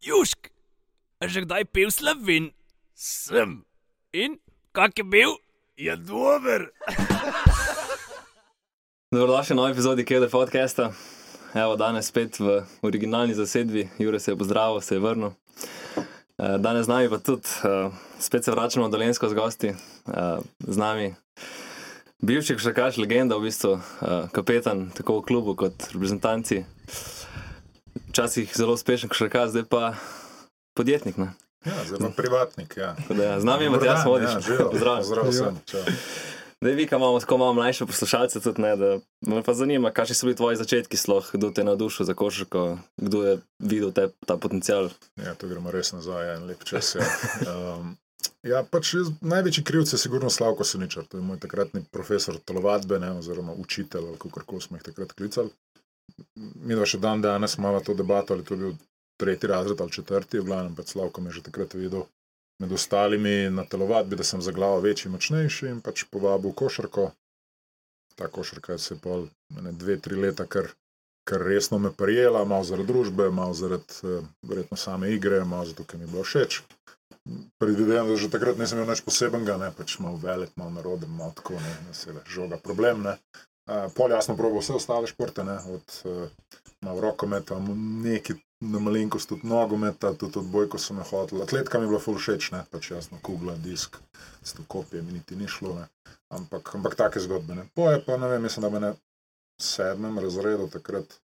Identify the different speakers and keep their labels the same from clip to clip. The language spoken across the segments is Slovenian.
Speaker 1: Južk, a že kdaj pil slovin? Sem. In kak je bil? Je dober.
Speaker 2: Dobrodošli v novi epizodi Keder podcasta. Evo, danes spet v originalni zasedbi, Jure se je pozdravil, se je vrnil. Eh, Danes z nami pa tudi, eh, spet se vračamo v Dolensko z gosti, eh, z nami. Bivši košarkaš, legenda, v bistvu kapetan tako v klubu kot reprezentanci. Včasih zelo uspešen košarkaš, zdaj pa podjetnik. Ne?
Speaker 3: Ja, zelo privatnik. Ja.
Speaker 2: Da ja, Z nami je Matjaš
Speaker 3: dan,
Speaker 2: Modič.
Speaker 3: Ja, živijo.
Speaker 2: Pozdrav.
Speaker 3: Zdrav sem. čau.
Speaker 2: Zdaj, vi, ki imamo tako malo mlajše poslušalce, tudi ne, da me pa zanima, kakšni so bili tvoji začetki, sploh, kdo te je navdušil za košarko, kdo je videl te, ta potencial.
Speaker 3: Ja, to gremo res nazaj, en lep čas. Ja. Um, ja, pač jaz, največji krivc je sigurno Slavko Seničar, to je moj takratni profesor telovadbe, ne, oziroma učitelj, kako koli smo jih takrat klicali. Mi dva še dan danes imamo to debato, ali to je bil tretji razred ali četrti, v glavnem pač Slavko me že takrat videl med ostalimi na telovadbi, da sem za glavo večji, močnejši in pač povabil košarko. Ta košarka se je pol ene dve, tri leta kar kar resno me prijela, malo zaradi družbe, malo zaradi eh, verjetno same igre, malo zato, ker mi je bilo všeč. Predvidevam, da že takrat nisem imel nič posebenega, ne pač malo velik, malo naroden, malo tako, ne, ne se le žoga problem. Ne. Uh, pol jasno probo vse ostale športe, ne, od uh, rokometa, neki na malenkost tudi nogometa, tudi odbojko sem jo hotel. Atletka mi je bila ful všeč, ne, pač jasno kugla, disk, s to kopije mi niti ni šlo, ne. Ampak, ampak take zgodbe. Ne. Poje pa, ne vem, mislim, da me ne sedmem razredu, takrat,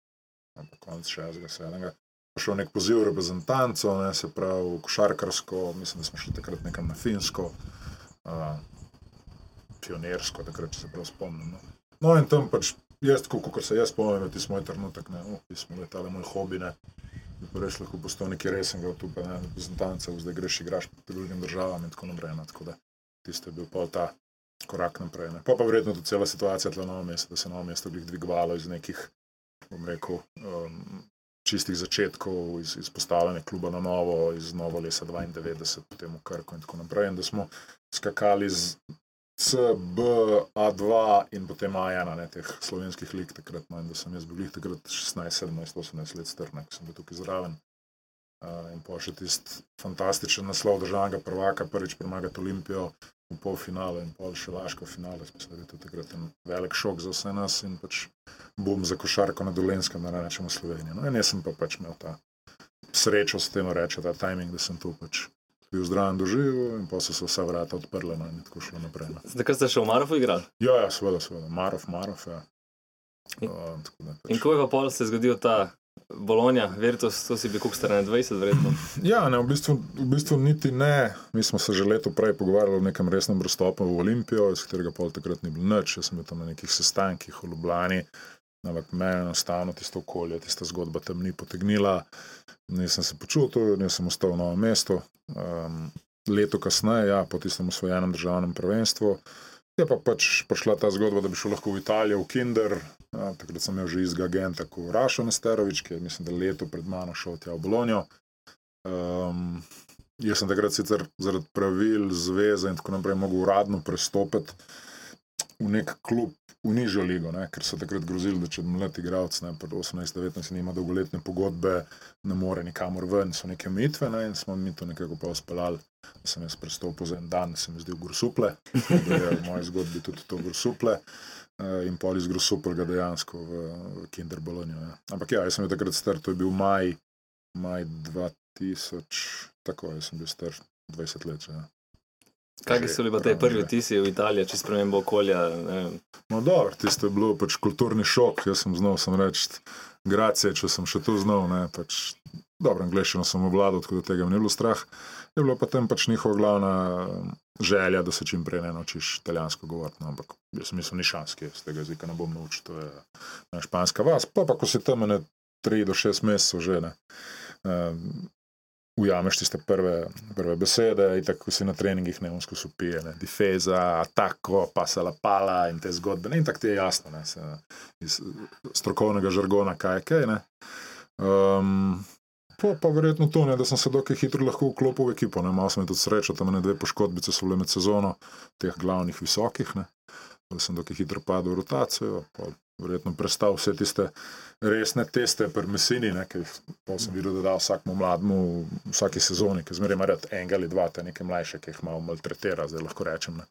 Speaker 3: ali pa konec šestega, sedmega, šel nek poziv reprezentanco, ne, se pravi košarkarsko, mislim, da smo šli takrat nekam na Finsko, uh, pionirsko, takrat, če se prav spomnim. No, no in tam pač jaz, kot se jaz spomnim, ti smo moj trenutek, ne, oh, ti smo letali moj hobi, ne. Pa res lahko postal neki resen, tu pa ne reprezentancev, zdaj greš igraš proti drugim državam in tako naprej. No, tako da tisto je bil pol ta korak naprej. Ne. Pa pa verjetno tudi cela situacija tle na novo mesto, da se je novo mesto dvigovalo iz nekih, bom rekel, um, čistih začetkov, iz, iz postavljanja kluba na novo, iz novo lesa 92, potem v Krku in tako naprej. In da smo skakali z C, B, A2 in potem A1, ne teh slovenskih lig takrat. No, in da sem jaz bil takrat 16, 17, 18 let star, ne, ko sem bil tukaj zraven. Uh, in pa še tisti fantastičen naslov državnega prvaka, prvič premagati Olimpijo v polfinalu in pol še laško finale. Mislim, da je to takrat en velik šok za vse nas in pač bom za košarko na Dolenskem, da rečemo Slovenijo. No, in jaz sem pa pač imel ta srečo s tem, reče ta timing, da sem tu pač bil zdraven doživel in pa so se vsa vrata odprla no, in je tako šlo naprej. No.
Speaker 2: Takrat ste še v Marofu igrali.
Speaker 3: Ja, ja, seveda, seveda, Marov, Marov, ja.
Speaker 2: In-
Speaker 3: Uh, da
Speaker 2: In
Speaker 3: pač.
Speaker 2: ko je pa pol se zgodil ta Bolonja, Virtus, to si bil kuk star 20, verjetno.
Speaker 3: Ja, ne, v, bistvu, v bistvu niti ne. Mi smo se že leto prej pogovarjali o nekem resnem prestopu v Olimpijo, iz katerega pol takrat ni bilo nič. Jaz sem bil tam na nekih sestankih v Ljubljani, ampak meni enostavno tisto okolje, tista zgodba tam ni potegnila. Nisem se počutil, nisem ostal v novem mestu. Um, leto kasneje, ja, po tistem osvojenem državnem prvenstvu, je pa pač prišla ta zgodba, da bi šel lahko v Italijo, v Kinder. Ja, takrat sem imel že izga agenta, kot Rašo Nesterovič, ki je mislim, da leto pred mano šel tja v Bolonijo. Um, jaz sem takrat sicer zaradi pravil, zveze in tako naprej mogel uradno prestopiti v nek klub v nižjo ligo, ne, ker so takrat grozili, da če mlad igralec, ne, pa 18-19 nima dolgoletne pogodbe, ne more nikamor ven, so neke mitve ne, in smo mi to nekako pa uspeljali. Da sem jaz prestopil za en dan, se mi zdi v Grsuple, da je v moji zgodbi tudi to Grsuple. eh, In pol iz Grusuplega dejansko v, v Kinder Bolognijo. Ja. Ampak ja, jaz sem takrat star, to je bil maj, maj 2000, tako jaz sem bil star 20 let. že, Ja.
Speaker 2: Kakšni so bili pa te
Speaker 3: Ravno
Speaker 2: prvi vtisi v Italiji, če spremembo okolja?
Speaker 3: No, dobro, tisto je bilo pač kulturni šok. Jaz sem znal sem reči, gracije, če sem še tu znal. Ne, pač, dobro, angliščino sem obvladal, tako da tega mi ni bilo strah. Je bila pa tam pač njihova glavna želja, da se čim prej ne naučiš italijansko govoriti. No, ampak jaz sem mislil, ni šans, ki jaz tega jezika ne bom naučil. To je španska vas. Pa, pa ko si tam ne 3 do 6 mesecev že ne. Um, Ujameš tiste prve, prve besede, in tako si na treningih neumsko supije, ne, difeza, atako, pasa la pala in te zgodbe. Ne, in tako ti je jasno, ne, se, iz strokovnega žargona, kaj je kaj. Ne. Um, pa, pa verjetno to, ne, da sem se dokaj hitro lahko vklopil v ekipo. Ne. Malo sem tudi srečo, tam ene dve poškodbice so bile med sezono, teh glavnih visokih, ne. da sem dokaj hitro padel v rotacijo. Pa verjetno prestal vse tiste resne teste pri Messini, ki sem videl, da da vsakmu mlademu vsaki sezoni, ki zmeraj ima rad enega ali dva, te neke mlajše, ki jih malo maltretira, zdaj lahko rečem. Ne.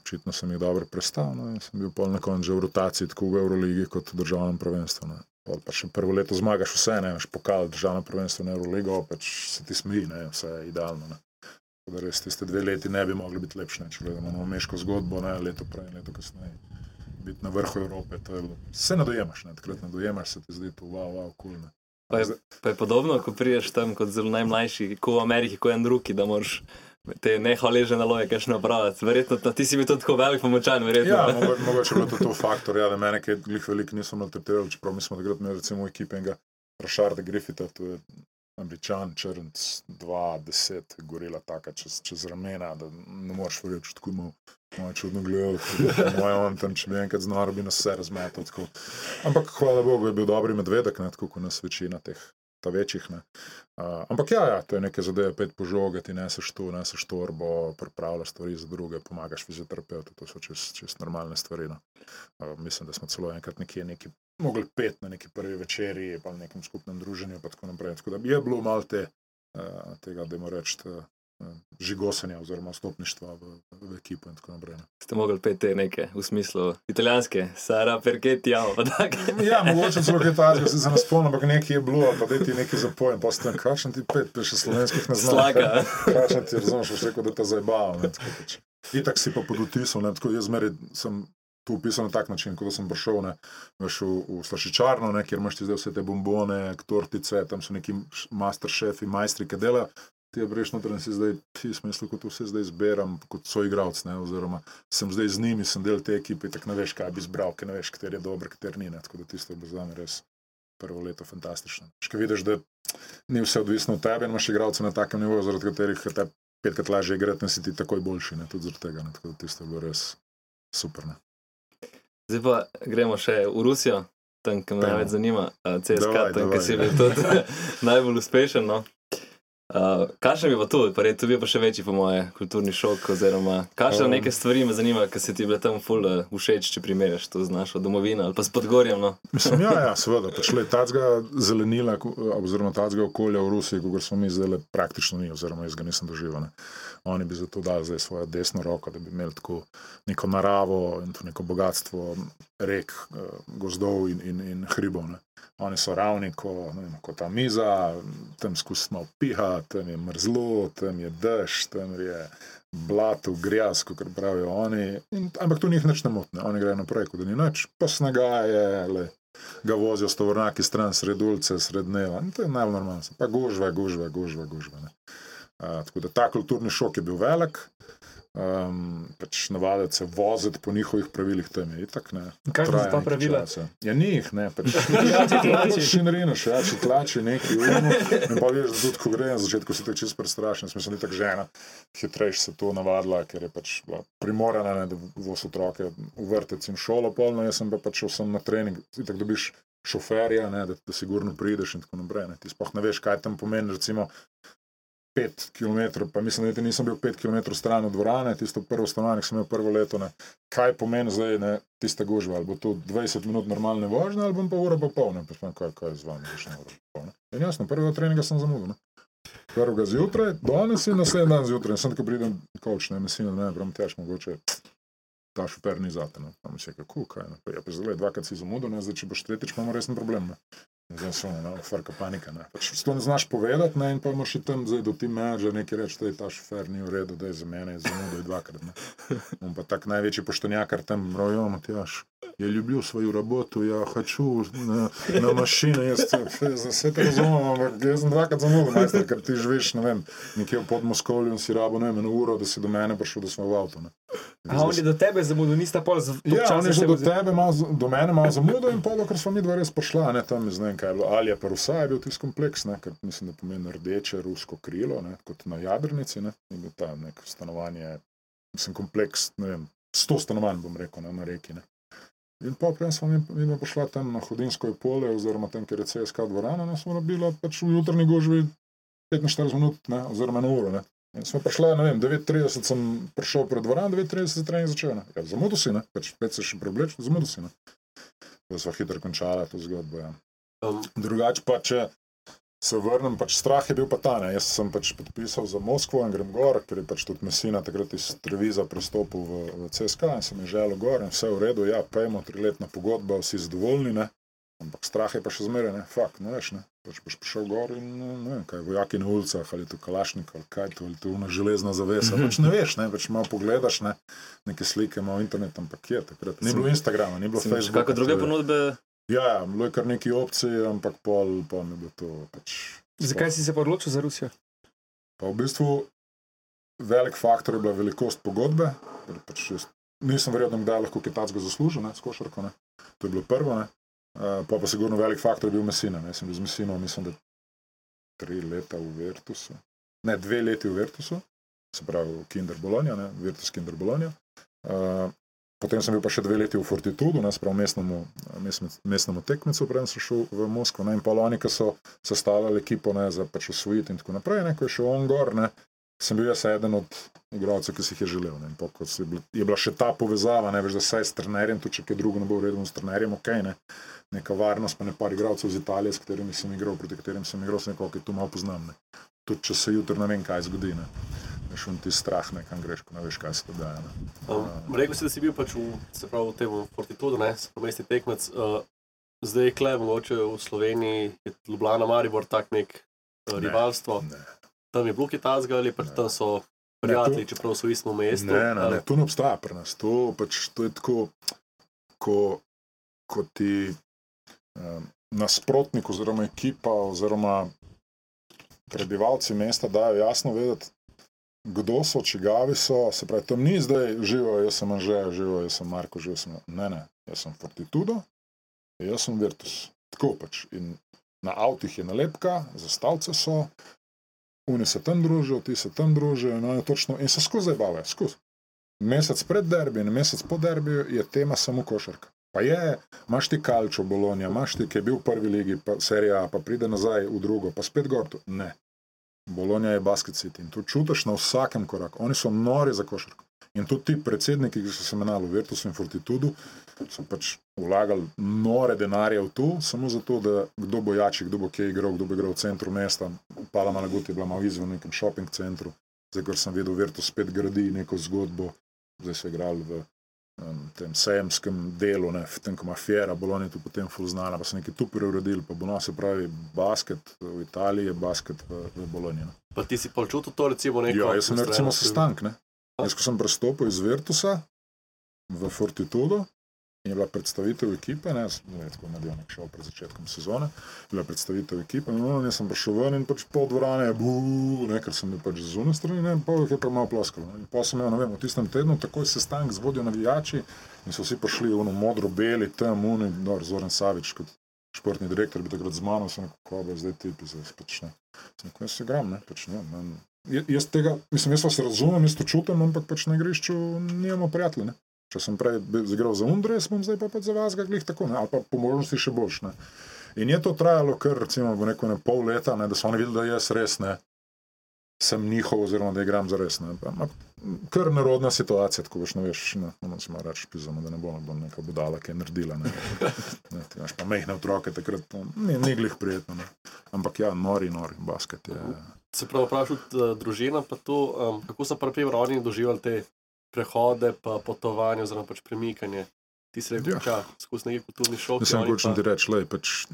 Speaker 3: Očitno sem jih dobro prestal, no, in sem bil pol na koncu že v rotaciji, tako v Euroligi kot v državnem prvenstvu. Ne. Pol pa še prvo leto zmagaš vse, ne, imaš pokal, državno prvenstvo, ne Euroligo, pač se ti smeji, ne, vse je idealno. Ne. Tako Da res tiste dve leti ne bi mogli biti lepše, ne, če gledamo na meško zgodbo, ne, leto prej in leto kasneje. Biti na vrhu Evrope, to je bilo. Vse nadojemaš, ne, takrat nadojemaš, se ti zdi to wow, wow, kul. Cool,
Speaker 2: Pa je, pa je podobno, ko priješ tam kot zelo najmlajši, kot v Ameriki, kot en drugi, da moraš te nehvaležne naloge kaj še napraviti. Verjetno ta, ti si bil tudi tako velik pomočan, verjetno.
Speaker 3: Ja, mogo- mogoče je to, to faktor, ja, da mene, ki glih veliko nisem maltretiral, čeprav mi smo takrat imeli recimo v ekipi enega Rašarda Griffita, to je američan, črnc, 2-10, gorila taka čez, čez ramena, da ne moreš verjeti, tako imel. Moje čudno gledal, moj on tam, če bi enkrat znal, bi nas vse razmetal. Tako. Ampak hvala Bogu je bil dobri medvedek, ne, tako kot nas večina teh ta večjih. Ne. Uh, ampak ja, ja, to je nekaj zadeve, pet požoge, ti neseš tu, neseš torbo, pripravljaš stvari za druge, pomagaš fizioterapeutu, to so čist, čist normalne stvari. No. Uh, mislim, da smo celo enkrat nekje neki, mogli pet na neki prvi večerji, pa na nekem skupnem druženju, pa tako naprej. Tako da je bilo malo te, uh, tega, da reči, uh, žigosanja oziroma stopništva v, v ekipo in tako naprej.
Speaker 2: Ste mogli peti nekaj v smislu italijanske, Sara Perketti, ja, pa tako.
Speaker 3: Ja, mogoče celo kaj takega, se ne spomnim, ampak nekaj je bilo, pa da ti nekaj zapojem, pa sem kakšen ti pet, pa še slovenskih ne znam.
Speaker 2: Slaga.
Speaker 3: Kakšen ti razumeš, še rekel, da te zabavam. pač. Itak si pa pod vtisom, ne, tako jaz zmeraj sem tu opisal na tak način, kot da sem prišel ne, veš, v, v slašičarno, ne, kjer imaš ti zdaj vse te bombone, tortice, tam so neki masterchefi, majstri, ki delajo. Ti je breš noter in si zdaj, ti smisel, kot vse zdaj zberam, kot soigralec, oziroma sem zdaj z njimi, sem del te ekipe, tako ne veš, kaj bi izbral, ker ne veš, kater je dober, kater ni. Ne, tako da tisto je bilo za me res prvo leto fantastično. Še vidiš, da ni vse odvisno od tebe, imaš igralce na takem nivoju, zaradi katerih te petkrat lažje igrati, in si ti takoj boljši, ne, tudi zaradi tega. Ne, tako da tisto je bilo res super. Ne.
Speaker 2: Zdaj pa gremo še v Rusijo, tam, ki me največ zanima, CSK,
Speaker 3: Davaj,
Speaker 2: tam, ki si bil tudi najbolj uspešen. No? Uh, kakšen bi pa tu, pa je tu bil pa še večji, po moje, kulturni šok, oziroma kakšne
Speaker 3: Um.
Speaker 2: um, neke stvari me zanima, ki se ti bile tam ful uh, všeč, če primerjaš to z našo domovino ali pa s Podgorjem. No?
Speaker 3: Mislim, ja, ja, seveda, pač le tacga zelenila, ko- oziroma tacga okolja v Rusiji, kot smo mi zdaj, praktično ni, oziroma jaz ga nisem doživel. Ne. Oni bi zato dali zdaj svojo desno roko, da bi imeli tako neko naravo in to neko bogatstvo rek, eh, gozdov in, in, in hribov. Ne. Oni so ravni, ko, vem, kot ta miza, tam skozi malo piha, tam je mrzlo, tam je dež, tam je blato, grijaz, kot pravijo oni. In, ampak tu njih nič ne motne, oni grejo naprej, kot da ni nič, pa snaga je, le, ga vozijo s tovornjaki stran sred ulice, sred dneva. In to je najbolj normalno. Pa gužve, gužve, gužve, gužve. ne. Tako da ta kulturni šok je bil velik. Um, pač navaditi se voziti po njihovih pravilih, tam je itak. Ne,
Speaker 4: Kaj so ta pravila?
Speaker 3: časa. Ja, ni jih, ne. Pač,
Speaker 4: Tlači, tlači.
Speaker 3: Še ne rečeš, ja, če tlači neki umo. In pa veš, da tudi ko gre na začetku, si tako čist prestrašen. Smisel je tako žena, hitrejš se to navadila, ker je pač bila primorana, ne, da vozi otroke v vrtec in šolo polno. Jaz sem pa pač šel sem na trening, ti tako dobiš šoferja, ne, da, da sigurno prideš in tako naprej. Ti sploh ne veš, kaj tam pomeni, recimo. 5 km, pa mislim, da niti nisem bil 5 km stran od dvorane, tisto prvo stanovanje, ki sem imel prvo leto. Ne. Kaj pomeni zdaj ne, tista gužva? Ali bo to 20 minut normalne vožnje, ali bom pa ura pa pol, ne pa kaj, kaj je z vami, še ura pa pol. Ne. In jasno, prvega treninga sem zamudil. Ne. Prvega zjutraj, danes in naslednji dan zjutraj, in sem tako pridem, koč, ne, mislim, da ne, prav tež mogoče. Ta šofer ni zate. No. Pa mi se je kako, kaj. Ne. Pa, ja, pa zdaj dvakrat si zamudil, ne, zdaj če boš tretjič, imamo resen problem. Ne. Zdaj so no, farka panika. Ne. Pač, to ne znaš povedati, ne, in pa imaš tam, zdaj do ti menedžer nekaj reči, da je ta šofer ni v redu, da je za mene je zamudil dvakrat. Ne. On pa tak največji poštenjakar tam, rojo, Matjaš, je ljubil svojo работу, ja, hoču na, na mašine, jaz te, za vse te razumem, ampak jaz sem dvakrat zamudil, majster, ker ti živiš, ne vem, nekje v podmoskovju in si rabo, ne vem, eno uro, da si do mene prišel, da smo v avtu. Ne.
Speaker 4: A oni do tebe zamudili, nista pol za
Speaker 3: Ja, on je že do tebe, malo, z- do mene malo zamudil in pa, ker smo mi dva res prišla, ne tam, ne vem kaj je bilo, ali je pa Rusa, je bil tisti kompleks, ne, ker mislim, da pomeni rdeče rusko krilo, ne, kot na Jadrnici, ne, in bil tam nek stanovanje, mislim, kompleks, ne vem, sto stanovanj, bom rekel, ne, na reki, ne. In pa prej smo mi, mi dva prišla tam na Hodinsko polje, oziroma tam, kjer je CSK dvorana, ne, smo nabila pač v jutrni gožvi 45 minut, ne, oziroma na uro, ne. In smo prišli, ne vem, 9:30 sem prišel pred dvorano, 9:30 se trening začel. Ne. Ja, zamudil si, ne, pač spet se še prevleč, zamudil si. Ne. da smo hitro končali to zgodbo. Ja.
Speaker 5: Um,
Speaker 3: Drugače pa, če se vrnem, pač strah je bil pa ta. Ne. Jaz sem pač podpisal za Moskvo in grem gor, ker je pač tudi Mesina takrat iz Treviza prestopil v, v CSK in sem jih želel gor in vse v redu, ja, pejmo triletna pogodba, vsi zadovoljni, ne. Ampak strah je pa še zmeraj, ne, fakt, ne veš, ne. Pač boš prišel gor in ne vem, kaj vojaki na ulicah, ali je to kalašnik, ali kaj to, ali to je una železna zavesa. Pač ne veš, ne, pač malo pogledaš, ne, neke slike, malo internet, ampak je takrat. Ni bilo Instagrama, ni bilo Facebooka.
Speaker 2: kakšne druge
Speaker 3: to
Speaker 2: ponudbe?
Speaker 3: Ja, ja, bilo je kar nekaj opcij, ampak pol, pol mi bilo to pač.
Speaker 4: Zakaj si se pa odločil za Rusijo?
Speaker 3: Pa v bistvu velik faktor je bila velikost pogodbe. Pač jaz nisem verjel, da kdaj lahko Kitajsko zasluži, ne, s košarko. Ne. To je bilo prvo. Ne. Uh, pa pa sigurno velik faktor je bil Messina. Ne. Jaz sem bil z Messino, mislim, da tri leta v Virtusu. Ne, dve leti v Virtusu, se pravi v Kinder Bologna, ne, Virtus Kinder Bologna. Uh, Potem sem bil pa še dve leti v Fortitudu, ne, sprav mestnemu, mestnemu, mestnemu tekmecu, preden sem šel v Moskvo. Ne, in pa oni, ki so sestavljali ekipo ne, za pač osvojiti in tako naprej, ne, ko je šel on gor, ne, sem bil jaz eden od igralcev, ki si jih je želel. Ne, pa, je, bila, je bila še ta povezava, ne veš, da saj s trenerjem, tudi če kaj drugo ne bo v redu, s trenerjem, ok, ne, neka varnost, pa ne par igralcev iz Italije, s katerimi sem igral, proti katerim sem igral, sem rekel, ok, tu malo poznam. Ne. Tudi če se jutri ne vem, kaj zgodi. Ne. Veš, on ti strah, ne, kam greš, ko ne veš, kaj se dogaja. Ne.
Speaker 5: um, rekel si, da si bil pač v, se pravi, v tem Fortitudu, ne, mestni tekmec. Uh, zdaj, kle, mogoče v Sloveniji je Ljubljana, Maribor, tak nek uh,
Speaker 3: Ne.
Speaker 5: rivalstvo.
Speaker 3: Ne.
Speaker 5: Tam je bilo Kitajska ali pač tam so prijatelji, čeprav so v istem mestu.
Speaker 3: Ne, ne, ne,
Speaker 5: ali-
Speaker 3: to ne obstaja pri nas. To, pač, to je tako, ko, ko ti um, nasprotnik oziroma ekipa oziroma prebivalci mesta dajo jasno vedeti, kdo so, čigavi so. Se pravi, tam ni zdaj živo, jaz sem Anže, živo, jaz sem Marko, živo sem. Ne, ne, jaz sem Fortitudo, jaz sem Virtus. Tako pač. In na avtih je nalepka, zastavce so, Oni se tam družijo, ti se tam družijo, in, oni točno, in se skozi zabavajo, skozi. Mesec pred derbijem in mesec po derbiju je tema samo košarka. Pa je, imaš ti Kalčo, Bolonija, imaš ti, ki je bil v prvi ligi, pa serija, pa pride nazaj v drugo, pa spet gor. Ne. Bolonija je basket city in to čutiš na vsakem koraku. Oni so nori za košarko. In tudi ti predsedniki, ki so se menali v Virtusu in Fortitudu, so pač vlagali nore denarje v to, samo zato, da kdo bo jači, kdo bo kje igral, kdo bo igral v centru mesta. Pala Malagut je bila malo izven v nekem shopping centru, zdaj, ker sem videl, Virtus spet gradi neko zgodbo, zdaj so igrali v um, tem sejemskem delu, ne, v tem, ko ima Fiera, Bologna je tu potem full znana, pa so neki tu preuredili, pa bo no, se pravi, basket v Italiji je basket v, v Bologni. Ne.
Speaker 5: Pa ti si pa čutil to, recimo, neko.
Speaker 3: Ja, jaz sem recimo sestank. Ne? Jaz, ko sem prestopil iz Virtusa v Fortitudo je bila predstavitev ekipe, ne, ne tako naredil nek šov pred začetkom sezone, bila predstavitev ekipe, no, jaz sem prišel ven in pač pol dvorane, bu, ne, ker sem bil pač z zunaj strani, ne, pa jih je pa malo ploskalo. In pa sem imel, ne vem, v tistem tednu takoj sestanek z vodjo navijači in so vsi prišli v ono modro-beli, tam, uni, dobro, Zoran Savič kot športni direktor bi takrat z mano, sem rekel, ko bo zdaj ti, zdaj pač ne. Sem rekel, jaz se igram, ne, pač ne, ne, Ja- Jaz tega, mislim, jaz vas razumem, jaz to čutim, ampak pač na igrišču nimamo prijatelja. Ne? Če sem prej zigral za Undres, bom zdaj pa pač za vas, glih tako, ne? ali pa po možnosti še boljš. Ne? In je to trajalo kar, recimo, neko ne pol leta, ne? da so oni videli, da jaz res ne sem njihov, oziroma da igram za res. Ne? Kar nerodna situacija, tako veš, ne veš, ne, ono smo reči pizamo, da ne bom, bom neka budala, ki je naredila. Ne? Ne, ti imaš pa mehne otroke, takrat no, ni, ni glih prijetno. Ne? Ampak ja, nori, nori, basket je.
Speaker 5: Se pravi, vprašal uh, družina, pa to, um, kako so prvi oni doživljali te prehode, pa potovanje, oziroma pač premikanje. Ti si rekel,
Speaker 3: Ja.
Speaker 5: ja. skozi neki kulturni šok.
Speaker 3: Mislim,
Speaker 5: oni
Speaker 3: hočem
Speaker 5: pa-
Speaker 3: ti reči, lej, pač,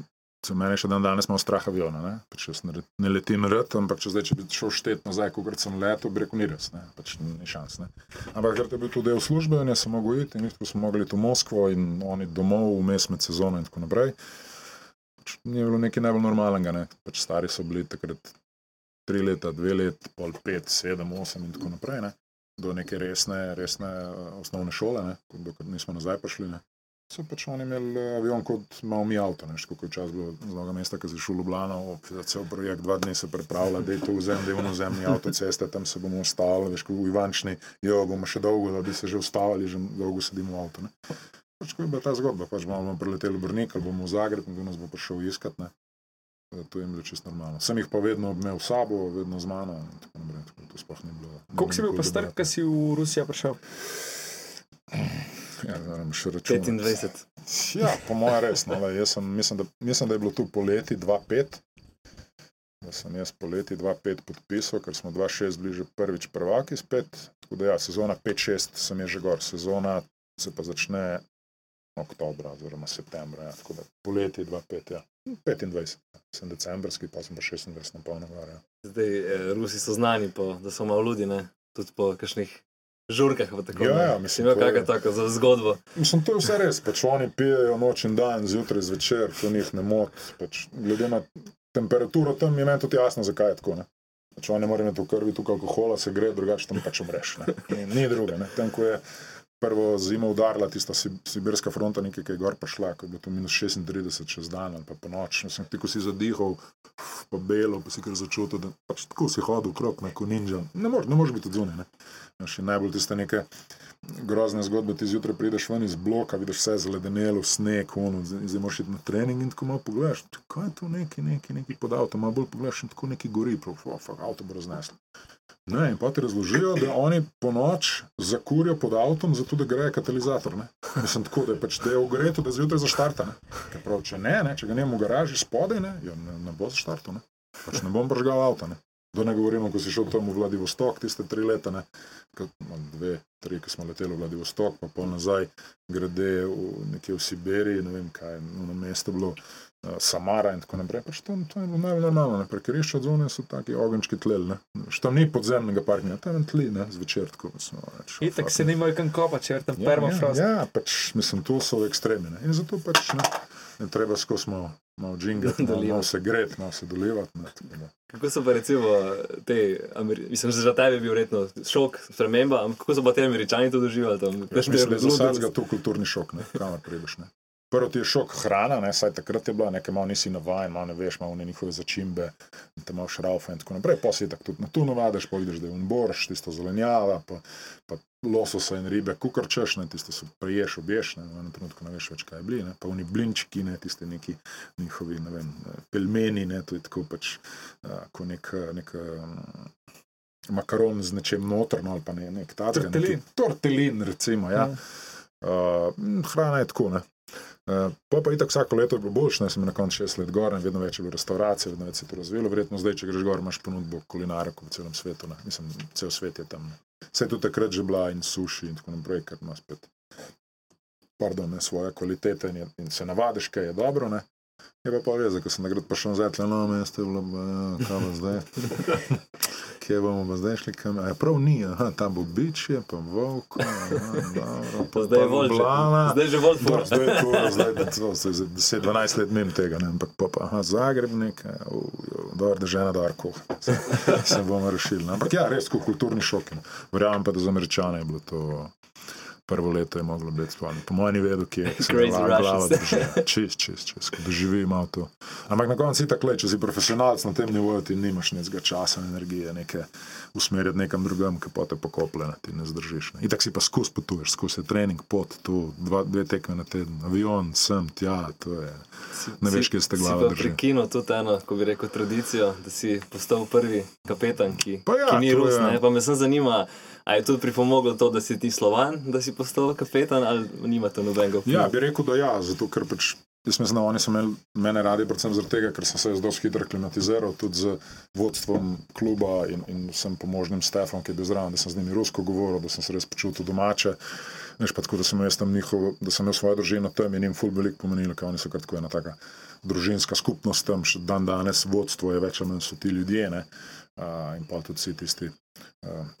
Speaker 3: se meni še dan danes malo strah aviona. Ne? Pač jaz ne, ne letim rad, ampak če, zdaj, če bi šel štet nazaj, kot sem letel, bi rekel, ni res, ne? pač ni šans. Ne? Ampak ker je bil to del službe, in jaz sem mogel iti, in ko smo mogli iti v Moskvo in oni domov, vmes med sezono in tako naprej. Pač ni bilo nekaj najbolj normalnega. Ne? Pač stari so bili takrat tri leta, dve let, pol pet, sedem, osem in tako naprej. Ne? Do neke resne, resne eh, osnovne šole, ne? dokler nismo nazaj prišli. Ne? So pač oni imeli eh, avion kot malo mi avto, ne, kot je čas bilo z mnogo mesta, ki si šel v Ljubljano, cel projekt, dva dni se pripravlja, da je to vzem, da je ono zemlji avtoceste, tam se bomo ustavili, veš, kot v Ivančni, jo bomo še dolgo, da bi se že ustavili, že dolgo sedimo v avtu. Ne. Pač ko je bila ta zgodba, pač bomo preleteli v Brnik ali bomo v Zagreb kdo nas bo prišel iskat, ne. Eh, To je bilo čisto normalno. Sem jih pa vedno imel s sabo, vedno z mano tako naprej. Tako, to sploh ni bilo.
Speaker 4: Koliko si bil pa star, ko si v Rusijo prišel?
Speaker 3: Ja, moram še računati.
Speaker 2: 25.
Speaker 3: Ja, po mojem res. No, le, sem, mislim, da, mislim, da je bilo tu poleti 2-5. Da sem jaz poleti 2-5 podpisal, ker smo 2-6 bili že prvič prvaki spet. Tako da ja, sezona 5-6 sem je že gor, sezona se pa začne oktobra oziroma septembra. Ja. Tako da poleti 2-5, ja. 25, ja. sem decembrski, pa sem pa 26 na polno gor. Ja.
Speaker 2: Zdaj, eh, Rusi so znani, po, da so malo ludi, ne? tudi po kakšnih žurkah. Tako,
Speaker 3: Ja, ja, mislim, to je-
Speaker 2: kakšno tako za zgodbo.
Speaker 3: Mislim, to je vse res. Pač oni pijejo noč in dan, zjutraj, zvečer, to njih ne moti. Pač, glede na temperaturo tam je meni tudi jasno, zakaj je tako. Ne? Pač oni morajo imeti v krvi tukaj alkohola, se gre, drugače tam pač umreš. ne. Ni, ni druge. Ne? Tam, ko je prvo zimo udarila tista si- sibirska fronta, nekaj, ki je gor prišla, ko je bilo to minus 36 čez dan ali pa po noč. Mislim, ti, ko si zadihal, pa belo, pa si kar začutil, da pač tako si hodil okrog, ne, kot ninja. Ne moreš more biti? Veš, in Najbolj tiste neke grozne zgodbe, ti zjutraj prideš ven iz bloka, vidiš vse zaledenelo, sneg, ono, zdaj moraš iti na trening in tako malo pogledaš, kaj je to neki, neki, neki pod avtom, malo bolj pogledaš in tako neki gori, prav, fuck, avto bo razneslo. Ne, in pa ti razložijo, da oni po noč zakurijo pod avtom, zato da greje katalizator. Ne. Mislim, tako, da je pač je ogreto, da zjutraj zaštarta. Ne. Ker prav, če ne, ne, če ga nemamo v garaži spodaj, ne, ja, ne, ne bo zaštartal. Ne. Pač ne bom bržgal avta. Ne. Da ne govorimo, ko si šel tam v Vladivostok, tiste tri leta, ne, ko, no, dve, tri, ko smo leteli v Vladivostok, pa pol nazaj, grede v, nekje v Sibiriji, ne vem kaj, na mesto bilo. Uh, Samara in tako naprej. Pač tam, to je najbolj normalno, ne. parkirišča od zunaj so taki ogenjčki tleli. ne. Veš, Tam ni podzemnega parkinga, tam je tli, ne, zvečer tako. Smo, reč,
Speaker 4: Itak se nimajo kam kopati, če je tam
Speaker 3: Ja,
Speaker 4: permafrost.
Speaker 3: Ja, ja, pač mislim, tu so ekstremi. Ne. In zato pač ne, ne treba skozi malo, malo džingati, malo, malo se gret, malo se dolivati. Ne, tako da.
Speaker 2: Kako so pa recimo te, mislim, za tebe je bil verjetno šok, sprememba, ampak kako so pa te američani to doživeli tam?
Speaker 3: Jaz mislim, da je za vsakega to kulturni šok, ne, kamor prideš. Ne. Prvo ti je šok hrana, ne, saj takrat je bila, nekaj malo nisi navajen, malo ne veš, malo ne njihove začimbe, te malo šraufe in tako naprej. Pa si tako tudi na tu navadiš, pa vidiš, da je unborš, tisto zelenjava, pa, pa lososa in ribe, kukarčeš, ne, tisto so priješ, obješ, ne, v enem trenutku ne veš več, kaj je bili, ne, pa oni blinčki, ne, tiste neki njihovi, ne vem, pelmeni, ne, to je tako pač, a, ko nek, nek um, makaron z nečem notrno ali pa ne, nek takega.
Speaker 4: Tortelin.
Speaker 3: Tortelin, recimo, ja. Uh, hrana je tako, ne. Uh, pa pa itak vsako leto je bilo boljše, ne sem na koncu šest let gor, in vedno več je bilo restauracije, vedno več se je to razvilo. Verjetno zdaj, če greš gor, imaš ponudbo kulinarja po celem svetu. Ne. Mislim, cel svet je tam. Vse je tudi takrat že bila in suši in tako naprej, ker ima spet pardon, ne, svoje kvalitete in, je, in se navadiš, kaj je dobro. Ne. Je pa pa res, ko sem takrat prišel nazaj, no, mesto je bilo, ja, bo zdaj. Kje bomo pa zdaj šli, kam? A je prav ni, aha, tam bo bičje, pa volko, dobro,
Speaker 2: Pa zdaj je.
Speaker 3: Ljubljana.
Speaker 2: Zdaj že volč
Speaker 3: Dobro,
Speaker 2: fura.
Speaker 3: zdaj je to, zdaj je to, zdaj je 10-12 let mimo tega, ne, ampak pa, pa aha, Zagreb nekaj, dobro, da žena da arko, se, se bomo rešili. ne. Ampak ja, res, kulturni šok. Verjamem pa, da za američane je bilo to prvo leto je moglo biti stvarno. Po mojem ni vedel, kje
Speaker 2: Crazy
Speaker 3: glava- glava drži. Čist, čist, čist, doživi malo to. Ampak na koncu si tako, če si profesionalc na tem nivoju, ti nimaš nekega časa, energije, neke usmerjati nekam drugam, ki pa te pokople, ne, ti ne zdržiš. Ne. Itak si pa skus potuješ, skus je trening, pot, tu, dva, dve tekme na teden, avion, sem, tja, to je. Ne veš, kje ste glava
Speaker 2: prekinil tudi eno, ko bi rekel, tradicijo, da si postal prvi kapetan, ki,
Speaker 3: ja,
Speaker 2: ki ni Rus.
Speaker 3: je-
Speaker 2: Ne? Pa me sem zanima, a je tudi pripomoglo to, da si ti slovan, da si postal kapetan, ali nima to nobenega vpliva?
Speaker 3: Ja, bi rekel, da ja, zato ker pač. Jaz mislim, da oni so imeli mene radi, predvsem zaradi tega, ker sem se jaz dosti hitro klimatiziral, tudi z vodstvom kluba in, in vsem pomožnim Stefom, ki je bil zraven, da sem z njimi rusko govoril, da sem se res počutil domače. Veš pa tako, da sem jaz tam njihovo, da sem imel svojo družino tam in jim ful veliko pomenilo, ker oni so kar tako ena taka družinska skupnost tam, še dan danes vodstvo je več ali manj so ti ljudje, ne. In pa tudi vsi tisti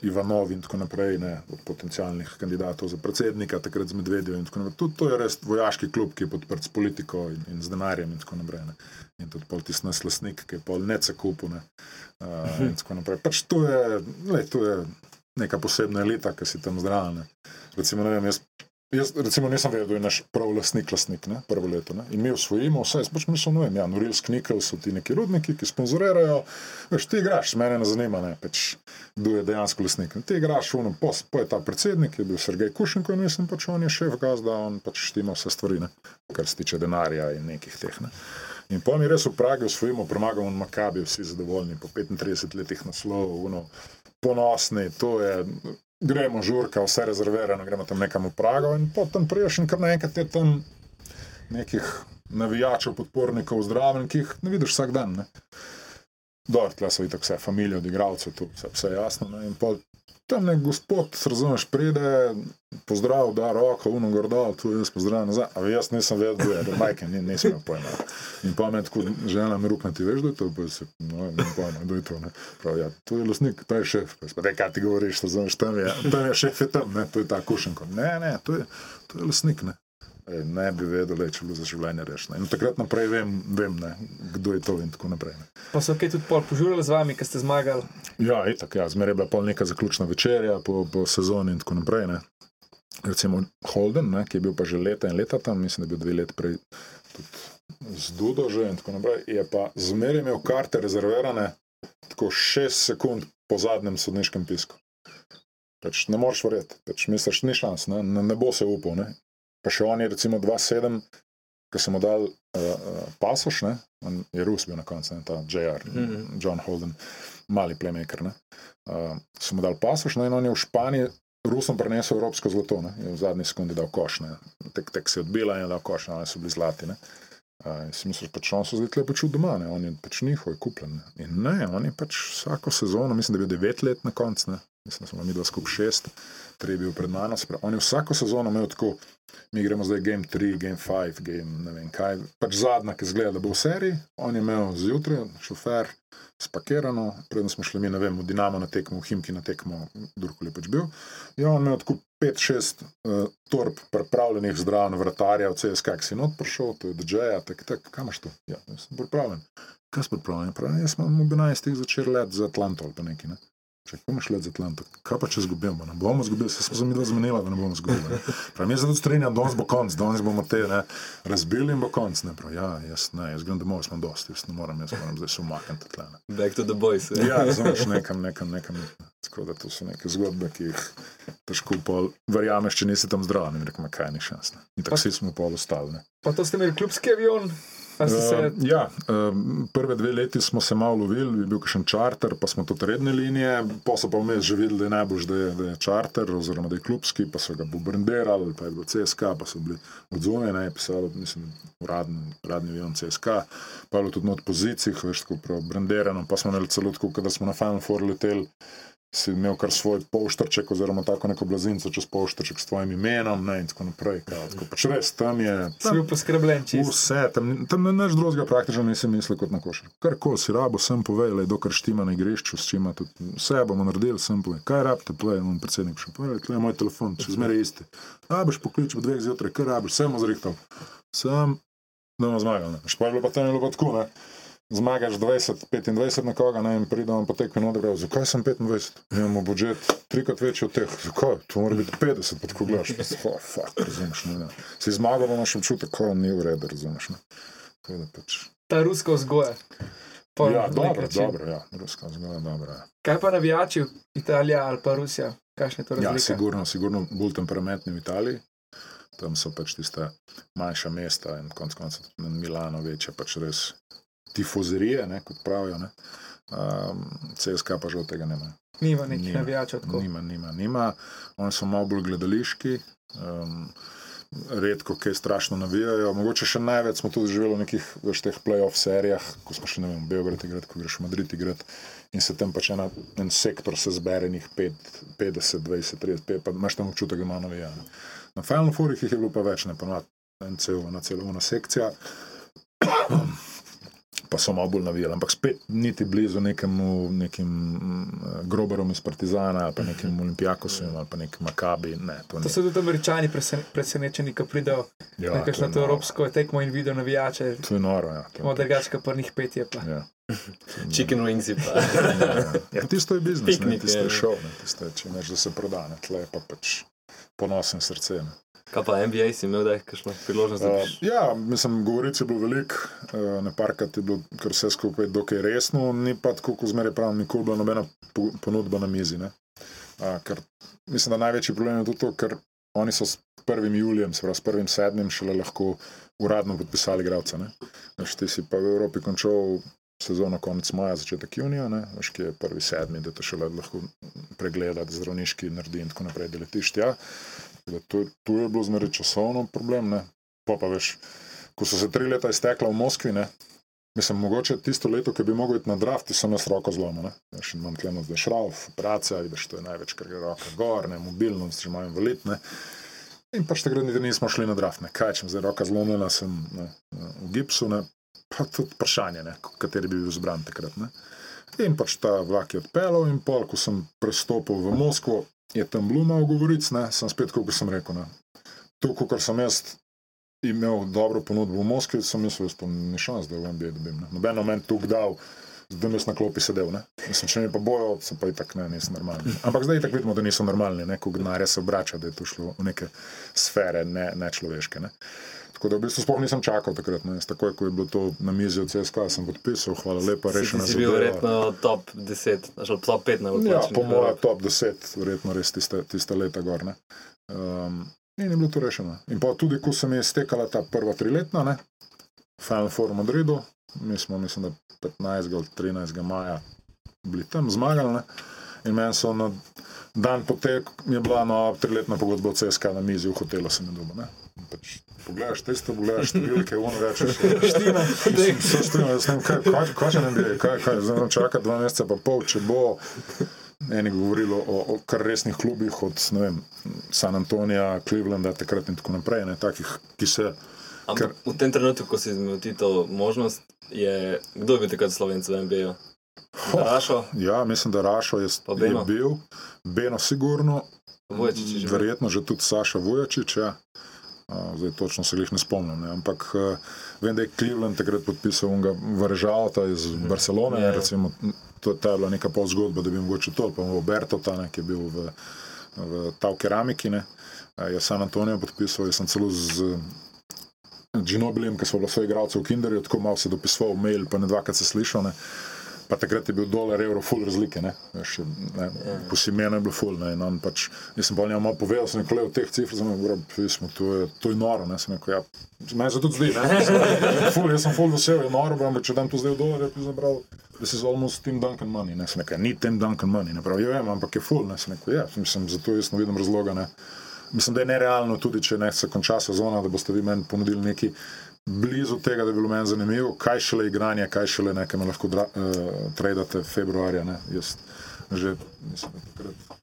Speaker 3: Ivanov in tako naprej, ne, od potencijalnih kandidatov za predsednika, takrat z Medvedjem in tako naprej. Tudi to je res vojaški klub, ki je podprt s politiko in, in z denarjem in tako naprej. Ne. In tudi pol tisti nas lasnik, ki je pol nece kupu. Ne. Uh, in tako naprej. Pač to je, lej, to je neka posebna elita, ki si tam zdrava. Recimo, ne vem, jaz Jaz, recimo, nisem vedel, da je naš prav lastnik, lastnik, ne, prvo leto. Ne. In mi osvojimo vse, jaz pač mislim, ne vem, ja, Norilsk Nikkel so ti neki rudniki, ki sponzorirajo. Veš, ti igraš, mene ne zanima, ne, pač, kdo je dejansko lastnik. Ne. Ti igraš, ono, po, po je ta predsednik, je bil Sergej Kušenko in mislim, pač on je šef gazda, on pač štima vse stvari, ne, kar se tiče denarja in nekih teh. Ne. In pa mi res v Pragi osvojimo, premagamo Makabi, vsi zadovoljni, po 35 letih naslov, ono, ponosni, to je gremo žurka, vse rezervirano, gremo tam nekam v Prago in potem priješ in kar naenkrat je tam nekih navijačev, podpornikov zdraven, ki jih ne vidiš vsak dan. Ne. Dobro, tle so itak vse familije, odigralce, tu vse, vse jasno. Ne. In pol tam nek gospod, razumeš, pride, pozdrav, da roko, uno gordo, tu jaz pozdravljam nazaj. Ampak jaz nisem vedel, kdo je, da majke, ni, nisem imel pojma. In pa me tako žena mi ruknati, veš, da je to, pa se, no, ne pojma, kdo je to, ne. Prav, ja, to je lastnik, to je šef, pa spet, kaj ti govoriš, razumeš, tam je, tam je šef, je tam, ne, to je ta kušenko. Ne, ne, to je, to je lastnik, ne. Ej, ne bi vedel, le, če bi bilo za življenje rešeno. In takrat naprej vem, vem ne, kdo je to in tako naprej. Ne.
Speaker 4: Pa so kaj tudi pol požurali z vami, ker ste zmagali.
Speaker 3: Ja, itak, ja, zmeraj je bila pol neka zaključna večerja po, po sezoni in tako naprej. Ne. Recimo Holden, ne, ki je bil pa že leta in leta tam, mislim, da je bil dve leti prej tudi z Dudo že in tako naprej, je pa zmeraj imel karte rezervirane tako šest sekund po zadnjem sodniškem pisku. Pač ne moreš verjeti, pač misliš, ni šans, ne, ne, ne bo se upal. Ne. Pa še on je recimo 2-7, ki so mu dal uh, uh, pasoš, ne, on je Rus bil na koncu, ne, ta JR, mm -hmm. John Holden, mali playmaker. Ne, uh, so mu dal pasoš, ne, in on je v Španiji Rusom prinesel evropsko zlato, ne, je v zadnji sekundi dal koš, ne, tek, tek se je odbila in je dal koš, ne, oni so bili zlati. Ne. Uh, in si misliš, pač on so zdaj lepo čut doma, ne, on je pač njihov, je kupljen. Ne. In ne, on je pač vsako sezono, mislim, da je bil devet let na koncu, mislim, da smo mi dva skupaj šest, tri je bil pred mano, on je vsako sezono imel tako, mi gremo zdaj game 3, game 5, game ne vem kaj, pač zadnja, ki zgleda, da bo v seriji, on je imel zjutraj, šofer, spakirano, predtem smo šli mi, ne vem, v Dinamo na tekmo, v Himki na tekmo, kdorkoli pač bil. Je on imel tako 5-6 uh, torb pripravljenih zdrav na vratarja, v CSK, ki si not prišel, to je DJ-ja, tak, tak, kam imaš to? Ja, sem pripravljen. Kaj si pripravljen? Pravi, jaz sem v 11. začel let za Atlanto ali pa nekaj, ne? Če imaš let za Atlanto, kaj pa če izgubimo? Ne bomo izgubili, se smo za midva zmenila, da ne bomo izgubili. Ne? Pravi, jaz se tudi strinjam, danes bo konc, danes bomo te ne, razbili in bo konc. Ne, pravi, ja, jaz ne, jaz grem domov, smo dosti, jaz ne moram, jaz moram zdaj se umakniti tle. Ne.
Speaker 2: Back to the boys. eh.
Speaker 3: Ja, razumeš, nekam, nekam, nekam. Tako da to so neke zgodbe, ki jih težko pol verjameš, če nisi tam zdrav. In rekel, kaj ni šans. Ne. In tako vsi smo pol ostali. ne.
Speaker 4: Pa to ste imeli klubski avion, se.
Speaker 3: Uh, ja, um, prve dve leti smo se malo lovili, je bil še čarter, pa smo tudi redne linije, pa so pa vmes že videli, da je najbolj, da je, da je čarter, oziroma da je klubski, pa so ga bombardirali, pa je bil CSK, pa so bili odzvonjeni, ne, pisalo, mislim, uradni, uradni avion CSK, pa je bilo tudi na odpoziciji, veš, tako prav brandirano, pa smo imeli celo tako, da smo na Final Four leteli. Si imel kar svoj polštrček, oziroma tako neko blazinco čez polštrček s tvojim imenom, ne, in tako naprej. Kao, tako, pač res, tam je. Tam,
Speaker 4: bil poskrbljen čist.
Speaker 3: Vse, tam, tam ne nič drugega praktično nisi mislil kot na košar. Kar koli si rabo, sem povedal, dokler štima na igrišču, s čima tudi vse bomo naredili, sem povedal, kaj rabite, povej, on predsednik še povedal, to je moj telefon, če zmeraj isti. Rabiš poklič v dveh zjutraj, kaj rabiš, sem zrihtal. Sem, da bomo zmagali. pa je bilo pa tam je bilo pa tako, ne. Zmagaš 20, 25 na koga, ne, in pridem po tekmi noter, pravi, zakaj sem 25? Imamo budžet trikrat večji od teh, zakaj? To mora biti 50, pa tako gledaš, pa oh, fuck, razumeš, ne, ne. Si zmagal, imaš občutek, ko ni v redu, razumeš, ne. Tako da pač.
Speaker 4: Ta ruska vzgoja. Pol
Speaker 3: Ja, dobro, dobro, ja, ruska zgoda, dobro. Ja,
Speaker 4: Kaj pa navijači, Italija ali pa Rusija? Kakšna je to
Speaker 3: ja
Speaker 4: razlika?
Speaker 3: sigurno, sigurno bolj temperamentni v Italiji. Tam so pač tiste manjša mesta in konec koncev tudi Milano večje, pač res tifozerije, ne, kot pravijo. Ne. Um, CSK pa žal tega nema.
Speaker 4: Nima nekih navijačev tako.
Speaker 3: Nima, nima, nima. Oni so malo bolj gledališki. Um, Redko, kaj strašno navijajo. Mogoče še največ smo tudi živeli v nekih veš, teh playoff serijah, ko smo še ne vem, v Beograd igrati, ko greš v Madrid igrati. In se tam pač ena, en sektor se zbere, njih 5, 50, 20, 30, 5, pa imaš tam občutek, da ima navijanje. Na Final Fourih jih je bilo pa več, ne pa en cel, ena celovna sekcija. Pa so malo bolj navijali, ampak spet niti blizu nekemu, nekim mm, groberom iz Partizana ali pa nekim Olimpijakosom ali pa nekim Makabi. Ne, to
Speaker 4: To so tudi američani presen- presenečeni, ko pridejo
Speaker 3: Ja,
Speaker 4: na
Speaker 3: to
Speaker 4: kakšno to evropsko tekmo in vidijo navijače.
Speaker 3: To je noro. Ja, to je
Speaker 4: Malo drugače, pa njih pet je pa.
Speaker 3: Ja.
Speaker 2: Chicken wings je pa.
Speaker 3: Ja, tisto je biznis, ne,
Speaker 2: Piknik,
Speaker 3: tisto
Speaker 2: ja,
Speaker 3: je
Speaker 2: ja.
Speaker 3: šov, ne, tisto je, če imaš, da se proda, ne, tle pa pač ponosen srce. Ne.
Speaker 2: Kaj pa NBA si imel, da je kakšno priložnost?
Speaker 3: Uh, ja, mislim, govoric je bilo veliko, uh, na parkrat je bilo kar vse skupaj dokaj resno, ni pa tako, kot zmeraj pravim, nikoli bila nobena po- ponudba na mizi. ne. Uh, ker, mislim, da največji problem je tudi to, ker oni so s 1. julijem, se pravi s 1. sedmim, šele lahko uradno podpisali. Veš, ti si pa v Evropi končal sezono konec maja, začetek junija, veš, ki je 1. sedmi, da te šele lahko pregledati, zdravniški naredi in tako naprej, da letiš tja. Da To, to je bilo zmeraj časovno problem. Ne. Pa pa veš, ko so se tri leta iztekla v Moskvi, ne, mislim, mogoče tisto leto, ki bi mogel iti na draft, sem jaz roko zlomil. ne. Veš, in imam tlemo zdaj šrauf, operacija, vidiš, to je največ, ker gre roka gor, ne, mobilnost, če imam invalid. Ne. In pač takrat niti nismo šli na draft. Ne. Kaj, če mi zdaj roka zlomljena, sem ne, v gipsu, ne. Tudi vprašanje, ne, kateri bi bil zbran takrat. Ne. In pač ta vlak je odpeljal, in pol, ko sem prestopil v Moskvo, je tam bilo malo govoric, ne, sem spet, kot sem rekel. Ne. To, kar sem jaz imel dobro ponudbo v Moskvi, sem mislil, da ni šans, da v NBA dobim. Ne. Noben moment tu dal, zdaj sem na klopi sedel. Mislim, če mi pa bojo, sem pa itak ne, nisem normalni. Ampak zdaj itak vidimo, da niso normalni, ne, ko denarja se obrača, da je to šlo v neke sfere, ne, ne človeške. Tako da v bistvu sploh nisem čakal takrat. Ne. Takoj, ko je bilo to na mizi od CSK, sem podpisal, hvala lepa,
Speaker 2: Si,
Speaker 3: rešeno
Speaker 2: si bil verjetno top 10, ali top 5 na
Speaker 3: Ja, po mojem top 10, verjetno res tiste, tiste leta gor. ne. Um, in je bilo to rešeno. In pa tudi, ko se mi je stekala ta prva triletna, ne, Final Four v Madridu, mi smo, mislim, da 15. ali 13. maja bili tam zmagali. Ne. In meni so na dan potek, mi je bila nova triletna pogodba od CSK na mizi, v hotelu sem je dobil. Pač, pogledaš testo, pogledaš številke, ono rečeš. Štima, štima, jaz ne vem, kaj, kaj, kaj še ne bi, kaj, kaj, zdaj moram čakati dva meseca pa pol, če bo eni govorilo o, o kar resnih klubih, od ne vem, San Antonija, Clevelanda, takrat in tako naprej, ne, takih, ki se.
Speaker 2: Ampak v tem trenutku, ko si imel to možnost, je, kdo je bil takrat slovenc v NBA-ju? Rašo,
Speaker 3: Ja, mislim, da Rašo je, je bil, Beno sigurno,
Speaker 2: bil.
Speaker 3: verjetno že tudi Saša Vujačič. Ja. A, Zdaj točno se jih ne spomnim, ne. ampak eh, vem, da je Cleveland takrat podpisal unga Varžalta iz Barcelone.
Speaker 2: Ja, ja.
Speaker 3: Ja, recimo, to, ta je bila neka pol zgodba, da bi mogoče to, pa Roberto, ta, ne, ki je bil v, v Tau keramiki. Ne. A, Je San Antonijo podpisal, jaz sem celo z Ginobilijem, ki so bili svoji igralci v Kinderju, tako malo se dopisoval, mail, pa ne dvakrat se slišal. Ne. Pa takrat je bil dolar, evro, full razlike. Ne. Veš, ne, po semenu je bilo full. Ne, in on pač, jaz sem pa njemu malo povedal, sem rekel, "Glej, v teh cifrah sem rekel, to je, to je noro. Ne. Sem rekel, ja, meni se tudi zdi, ne. Full, jaz sem full vesel, je noro, ampak če dam to zdaj v dolarje, bi zabral, da si z almost Tim Duncan money. Ne. Sem rekel, "Ja, ni Tim Duncan money, ne pravi, ja, vem, ampak je full. Ne. Sem rekel, ja, mislim, zato jaz ne vidim razloga. Ne. Mislim, da je nerealno tudi, če ne se konča sezona, da boste vi meni ponudili neki blizu tega, da bi bilo meni zanimivo, kaj šele igranje, kaj šele nekaj me lahko dra, uh, tradate februarja. Ne. Jaz že, mislim, da takrat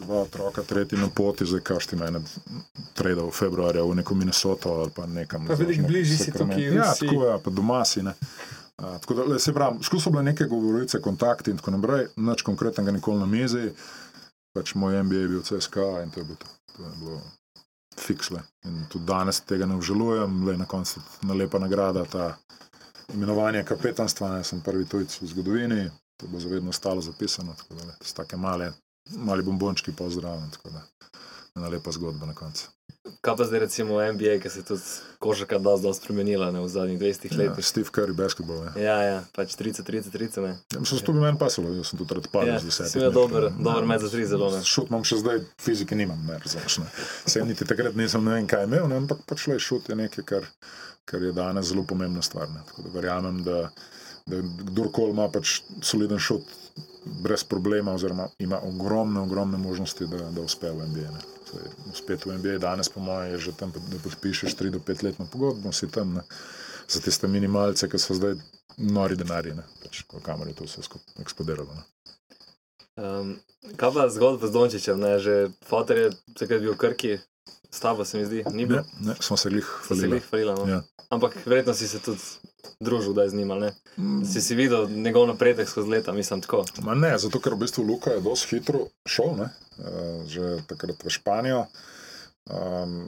Speaker 3: dva otroka, tretji na poti, zdaj kašti mene tradal februarja v neko Minnesoto ali pa nekam.
Speaker 4: Pa veliko bližje si tukaj
Speaker 3: Ja,
Speaker 4: Rusiji.
Speaker 3: tako je, pa doma si. Ne. A, tako da, le, se pravi, skozi so bile neke govorice, kontakti in tako naprej, nič konkretnega nikoli na mizi. Pač moj MBA je bil CSK in to je bilo. To je bilo fiksle. In tudi danes tega ne obžalujem, le na koncu na lepa nagrada, ta imenovanje kapetanstva, ne, sem prvi tujc v zgodovini, to bo zavedno ostalo zapisano, tako da s take male, mali bombončki pozdravljam, tako da ena lepa zgodba na koncu.
Speaker 2: Kaj pa zdaj recimo NBA, ki se je tudi košarka dosti dosti spremenila ne, v zadnjih 20
Speaker 3: Ja,
Speaker 2: letih?
Speaker 3: Steve Curry, basketball. Ja.
Speaker 2: Ja, ja, pač 30, 30, 30, ne.
Speaker 3: Ja, mislim, da to bi meni pasalo, jaz sem tudi rad padel
Speaker 2: Ja,
Speaker 3: z desetimi.
Speaker 2: si imel dober, dober med za tri zelo, ne.
Speaker 3: Šut imam še zdaj, fizike nimam, ne razumeš. Ne. Sem niti takrat nisem ne vem kaj imel, ne, ampak pač le šut je nekaj, kar, kar je danes zelo pomembna stvar. Ne. Tako da verjamem, da, da kdorkoli ima pač soliden šut brez problema, oziroma ima ogromne, ogromne možnosti, da, da uspe v NBA. Ne. Saj, Uspet v NBA danes, po mojem, je že tam, da podpišeš 3 do 5 letno pogodbo, si tam ne, za tiste minimalce, ki so zdaj nori denarji, pač, kamor je to vse skupaj eksplodiralo. Ne.
Speaker 2: Um, kaj pa zgodba z Dončićem, ne, že Fotor je takrat bil v Krki, s tabo se mi zdi, ni bil,
Speaker 3: Ne, ne, smo se jih
Speaker 2: jih hvalila, no.
Speaker 3: Ja.
Speaker 2: Ampak verjetno si se tudi družil, da je z njim, ne. Si si videl njegov napredek skozi leta, mislim tako.
Speaker 3: Ma ne, zato ker v bistvu Luka je dosti hitro šel, ne, že takrat v Španijo. Um,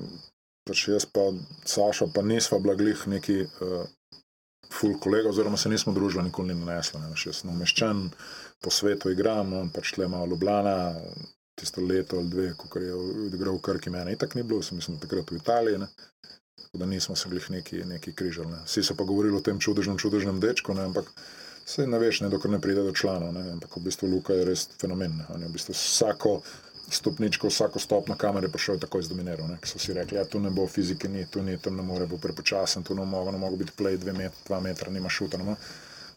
Speaker 3: pač jaz pa Saša pa nisva bila glih neki uh, full kolega, oziroma se nismo družili, nikoli ni nanesla. Ne, jaz sem umeščen, po svetu igram, on pač tle malo Ljubljana, tisto leto ali dve, ko je igral v Krki, mene itak ni bilo, sem mislim, takrat v Italiji. Ne. Tako da nismo se glih neki, neki križali. Ne. Vsi so pa govorili o tem čudežnem, čudežnem dečku, ne, ampak Se ne veš, ne, dokler ne pride do članov. Ne, ampak v bistvu Luka je res fenomen. Ne. On je v bistvu vsako stopničko, vsako stopno kamere prišel in takoj zdominiral. Ne. Ker so si rekli, da ja, tu ne bo fizike, ni, tu ni, tam ne more, bo prepočasen, tu ne more, ne more biti play, dve met, dva metra, nima šuta. Ne.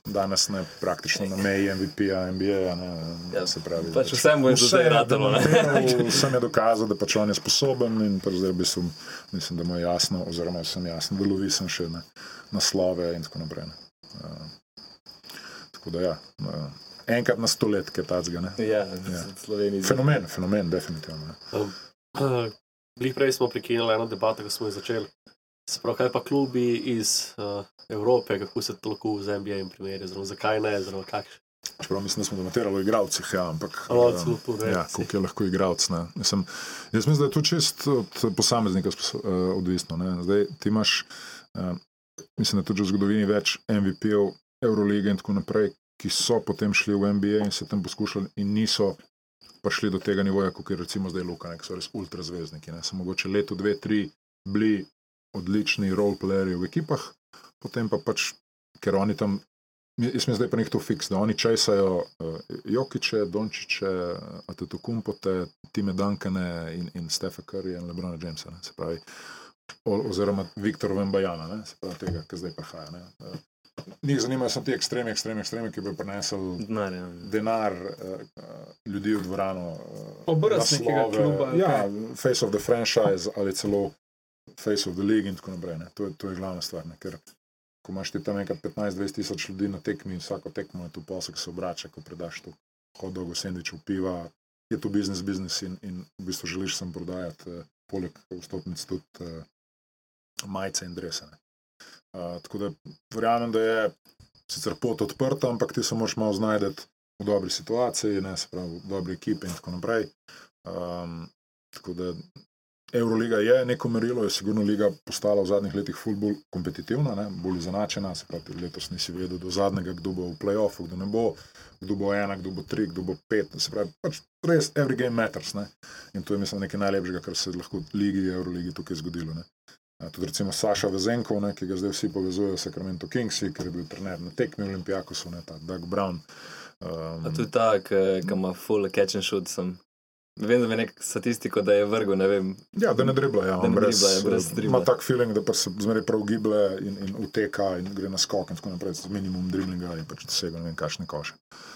Speaker 3: danes ne, praktično na meji MVP-ja, NBA-ja. Ne,
Speaker 2: Ja,
Speaker 3: se pravi,
Speaker 2: pač vsem bo
Speaker 3: vse
Speaker 2: ratalo, ne.
Speaker 3: Vsem je dokazal, da pač on je sposoben in pač zdaj v bistvu, mislim, da mu je jasno, oziroma sem jasno, da lovi sem še na naslove in tako naprej. Ne. Uh, tako da ja, uh, enkrat na stoletke tacga. Ne.
Speaker 2: Ja,
Speaker 3: Ja.
Speaker 2: Sloveniji.
Speaker 3: Fenomen, fenomen, definitivno.
Speaker 5: Um, uh, Glih prej smo prekinili eno debato, ko smo jo začeli. Se pravi, kaj pa klubi iz uh, Evrope, kako se to lahko z NBA primerja, oziroma zakaj ne, oziroma kakšne.
Speaker 3: Čeprav mislim, da smo debatirali o igralcih, ja, ampak um, ja, koliko je lahko igralec. ne. Mislim, jaz mislim, da je to čist od posameznika odvisno. Ne. Zdaj ti imaš, uh, mislim, da tudi že v zgodovini več MVP-ov, Eurolige in tako naprej, ki so potem šli v NBA in se tam poskušali in niso prišli do tega nivoja, kot je recimo zdaj Luka, ne, ki so res ultrazvezdniki. Ne. So mogoče leto, dve, tri bili odlični roleplayerji v ekipah, potem pa pač, ker oni tam Jaz mislim, da je pa to fiks, da oni česajo uh, Jokiče, Dončiče, Atetokumpote, Time Duncane in, in Stefa Curryja in Lebrona Jamesa, ne, se pravi, o, oziroma Viktor Vembajana, ne, se pravi tega, ki zdaj prihaja. Ne. Njih zanimajo samo ti ekstremi, ekstremi, ekstremi, ki bi prinesel
Speaker 2: Denar, ja.
Speaker 3: denar, uh, ljudi v dvorano. Uh,
Speaker 4: Obraz nekega kluba,
Speaker 3: Ja, face of the franchise ali celo face of the league in tako naprej. ne. To, je- to je glavna stvar. Ne, ker ko imaš ti tam enkrat 15-20 tisoč ljudi na tekmi, vsako tekmo je tu posel, ki se obrača, ko predaš to hodog, sendvičev, piva, je to biznis, biznis in, in v bistvu želiš sem prodajati, eh, poleg vstopnic tudi eh, majice in dresene. Uh, tako da verjamem, da je sicer pot odprta, ampak ti se moraš malo znajti v dobri situaciji, ne, se pravi, v dobri ekipi in tako naprej. Um, tako da Euroliga je neko merilo, je sigurno liga postala v zadnjih letih ful bolj kompetitivna, ne, bolj izenačena, se pravi, letos nisi vedel do zadnjega, kdo bo v playoffu, kdo ne bo, kdo bo ena, kdo bo tri, kdo bo pet, se pravi, pač res every game matters, ne. In to je mislim nekaj najlepšega, kar se je lahko ligi, Euroligi tukaj zgodilo, ne. Tudi recimo Saša Vezenkov, ne, ki ga zdaj vsi povezujejo s Sacramento Kingsi, ker je bil trener na tekmi Olimpijakosu, ne, ta Doug Brown. Um,
Speaker 2: A tudi ta, ki ima full catch and shoot, sem. Vem, da je nek statistiko, da je vrgel, ne vem.
Speaker 3: Ja, da ne dribla, ja,
Speaker 2: Da ne
Speaker 3: brez,
Speaker 2: dribla, brez
Speaker 3: eh,
Speaker 2: dribla.
Speaker 3: Ima tak feeling, da pa se zmeraj prav giblje in, in uteka in gre na skok in tako naprej, z minimum driblinga in pač dosega ne vem kakšne koše. Uh,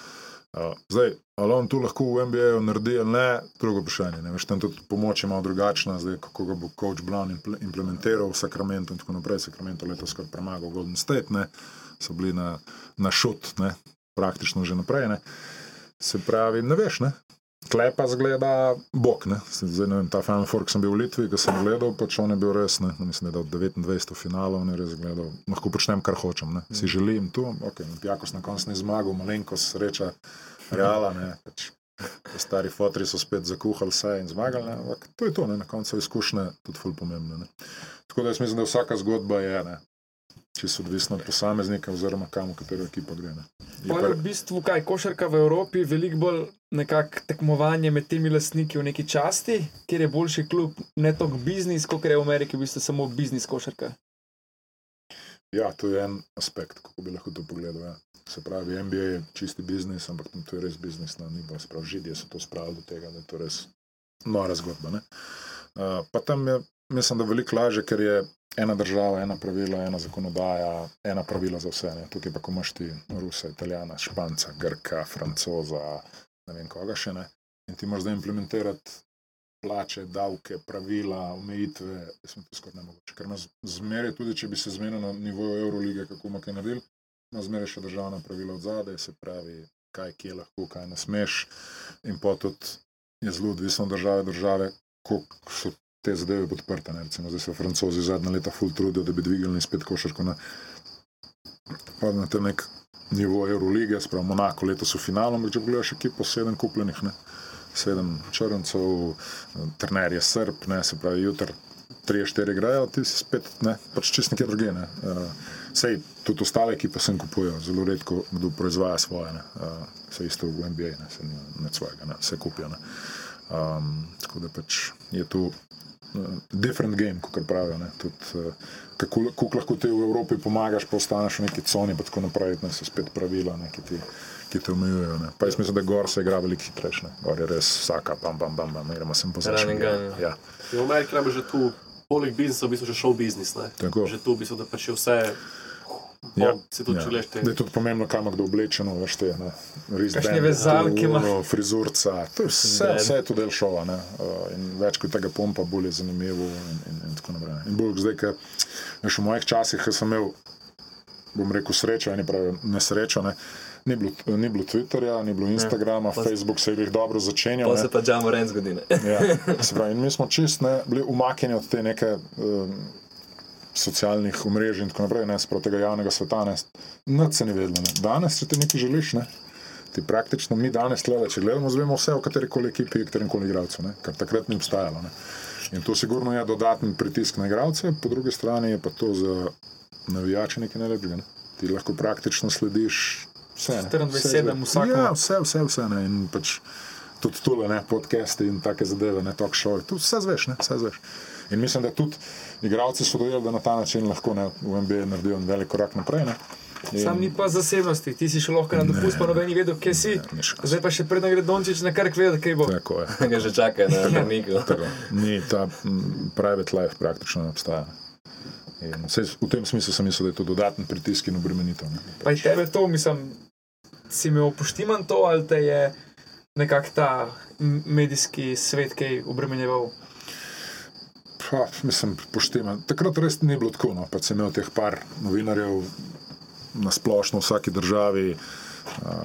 Speaker 3: zdaj, ali on tu lahko v NBA-ju naredi ali ne, drugo vprašanje. Ne? Veš, tam tudi pomoč je malo drugačna, zdaj kako ga bo coach Brown impl- implementiral v Sacramento in tako naprej. Sacramento letos kar premagal Golden State, ne? so bili na, na šut, ne? praktično že naprej. Ne? Se pravi, ne veš, ne? Klepa zgleda bok. Ne? Zdaj, ne vem, ta Final Four, ki sem bil v Litvi, ki sem gledal, pač on je bil res, ne? mislim, da dal 29 v finalu, on je res gledal, lahko počnem, kar hočem. Ne? Si želim tu, ok, Jakos na koncu ni zmagal, malenkost sreča, reala, ne, pač, stari fotri so spet zakuhali vse in zmagali, ne? ampak to je to, ne? na koncu izkušnje tudi ful pomembne. Ne? Tako da jaz mislim, da vsaka zgodba je, ne? čisto odvisna od posameznika oziroma kam v katero ekipo gre. Ne? Je
Speaker 4: Pa
Speaker 3: pa-
Speaker 4: v bistvu kaj, košarka v Evropi veliko bolj nekako tekmovanje med temi lastniki v neki časti, kjer je boljši klub, ne toliko biznis, kot je v Ameriki, v bistvu samo biznis košarka.
Speaker 3: Ja, to je en aspekt, kako bi lahko to pogledal. Ja. Se pravi, NBA je čisti biznis, ampak to je res biznis na nivo. Se pravi, židije so to spravili do tega, da je to res nora zgodba. ne. Uh, pa tam je, mislim, da veliko lažje, ker je ena država, ena pravila, ena zakonodaja, ena pravila za vse. Ne. Tukaj pa, ko imaš ti Rusa, Italijana, Španca, Grka, Francoza, ne vem koga še ne. In ti moraš zdaj implementirati plače, davke, pravila, omejitve, jaz sem to skoraj nemogoče. Ker nas zmeraj, tudi če bi se zmenil na nivoju Eurolige, kako bomo kaj naredili, ima zmeraj še državna pravila od zadaj, se pravi, kaj kje lahko, kaj ne smeš. In tudi je zelo odvisno od države, države, koliko so te zadeve podprte. Ne? Recimo, zdaj se francozi zadnja leta ful trudijo, da bi dvignili spet košarko na, na ta nek nivo Eurolige, sprav Monako letos v finalu, ampak če pogledaš ekipo, sedem kupljenih, ne? sedem črncev, trener je srb, ne, se pravi, tri, štiri igrajo, ti si spet, ne, pač čist nekje druge. Ne. Uh, sej tudi ostale ekipe sem kupujejo, zelo redko kdo proizvaja svoje, ne. Uh, se isto v NBA, ne, se ni ne svojega, ne, vse kupijo. Ne. Um, tako da pač je to uh, different game, kot pravijo. Ne. Tudi, uh, kako, kako lahko ti v Evropi pomagaš, pa ostaneš v neki coni, pa tako naprej, ne, so spet pravila, ne, ki ti ki te omejujejo. ne. Pa jaz mislim, da gor se igra veliko hitrejše. ne. Gor je res vsaka, bam, bam, bam, bam, gremo sem
Speaker 2: Run and
Speaker 3: pozornil.
Speaker 2: gun,
Speaker 3: Ja,
Speaker 5: In v Ameriki je že tu, poleg biznisa, v bistvu še šov biznis. ne. Že tu, v bistvu, da pač je vse
Speaker 3: Ja,
Speaker 5: Oh, se tudi
Speaker 3: ja.
Speaker 5: te-
Speaker 3: Da je tudi pomembno, kam kdo oblečeno, veš te, ne.
Speaker 4: Kakšne vezalke
Speaker 3: Frizurca, to je vse, vse je to del šova, ne. Uh, in več kot tega pompa, bolj je zanimivo in, in, in tako naprej. In bolj zdaj, ker veš, v mojih časih, sem imel, bom rekel, srečo, eni pravijo nesrečo, ne. Ni bilo, ni bilo Twitterja, ni bilo Instagrama,
Speaker 2: Pa-
Speaker 3: Facebook se je glih dobro začenjal. Ne.
Speaker 2: se pa Džamo Ren zgodi.
Speaker 3: Ja, se pravi, mi smo čist ne, bili umaknjeni od te neke um, socialnih omrežij in tako naprej, ne sprav tega javnega sveta. Ne, Nič se ni vedelo. Ne. Danes, če ti nekaj želiš, ne, ti praktično mi danes, tlele, če gledamo, zvemo vse o kateri koli ekipi, katerem koli igralcu, ne, kar takrat ni obstajalo. Ne. In to sigurno je dodaten pritisk na igralce, po drugi strani je pa to za navijače nekaj najlepšega. Ne. Ti lahko praktično slediš vse. ne.
Speaker 4: 24/7
Speaker 3: Vse izve-
Speaker 4: vsakemu.
Speaker 3: Ja, vse, vse, vse. Ne. In pač tudi tole, ne, podcasti in take zadeve, ne, talk show, tu vse zveš, ne, vse zveš. In mislim, da tudi igralci so dojeli, da na ta način lahko ne, v NBA naredijo en velik korak naprej. Ne. In-
Speaker 4: Sam ni pa zasebnosti, ti si šel lahko na dopust, pa noben ni vedel, kje si.
Speaker 3: šans.
Speaker 4: Zdaj pa še predno gre Dončić na kar vedeti, kaj bo.
Speaker 3: Tako je.
Speaker 2: Ga že čaka na vrniku.
Speaker 3: Tako. Ni ta private life praktično ne obstaja. In vsaj v tem smislu sem mislil, da je to dodaten pritisk in obremenitev. ne.
Speaker 4: Pa je tebe to, mislim, si imel poštiman to ali te je nekako ta medijski svet kaj obremenjeval?
Speaker 3: Pa, mislim, pošteno. Takrat res ni bilo tako. No. Pač sem imel teh par novinarjev na splošno v vsaki državi. Uh,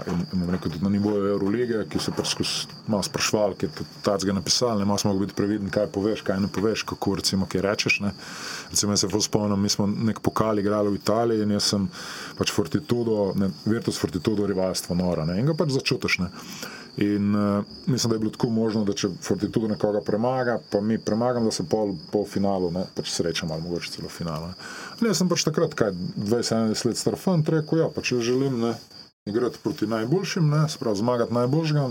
Speaker 3: in, in rekel, tudi na nivoju Eurolige, ki so pač malo sprašvali, ki je tacga napisali, ne mogli biti previden, kaj poveš, kaj ne poveš, kako recimo, kaj rečeš. Ne. Recimo, se spomnim, mi smo nek pokal igrali v Italiji in jaz sem pač Fortitudo, ne, Virtus Fortitudo rivalstvo nora ne, in ga pač začutiš. Ne. In uh, mislim, da je bilo tako možno, da če Fortitudo nekoga premaga, pa mi premagam, da se pol, pol finalu, ne, pač srečam ali mogoče celo finalu. Ne. In jaz sem pač takrat, kaj 20-21 let star fant, rekel, ja, pač jaz želim ne, igrati proti najboljšim, ne, sprav zmagati najboljšega.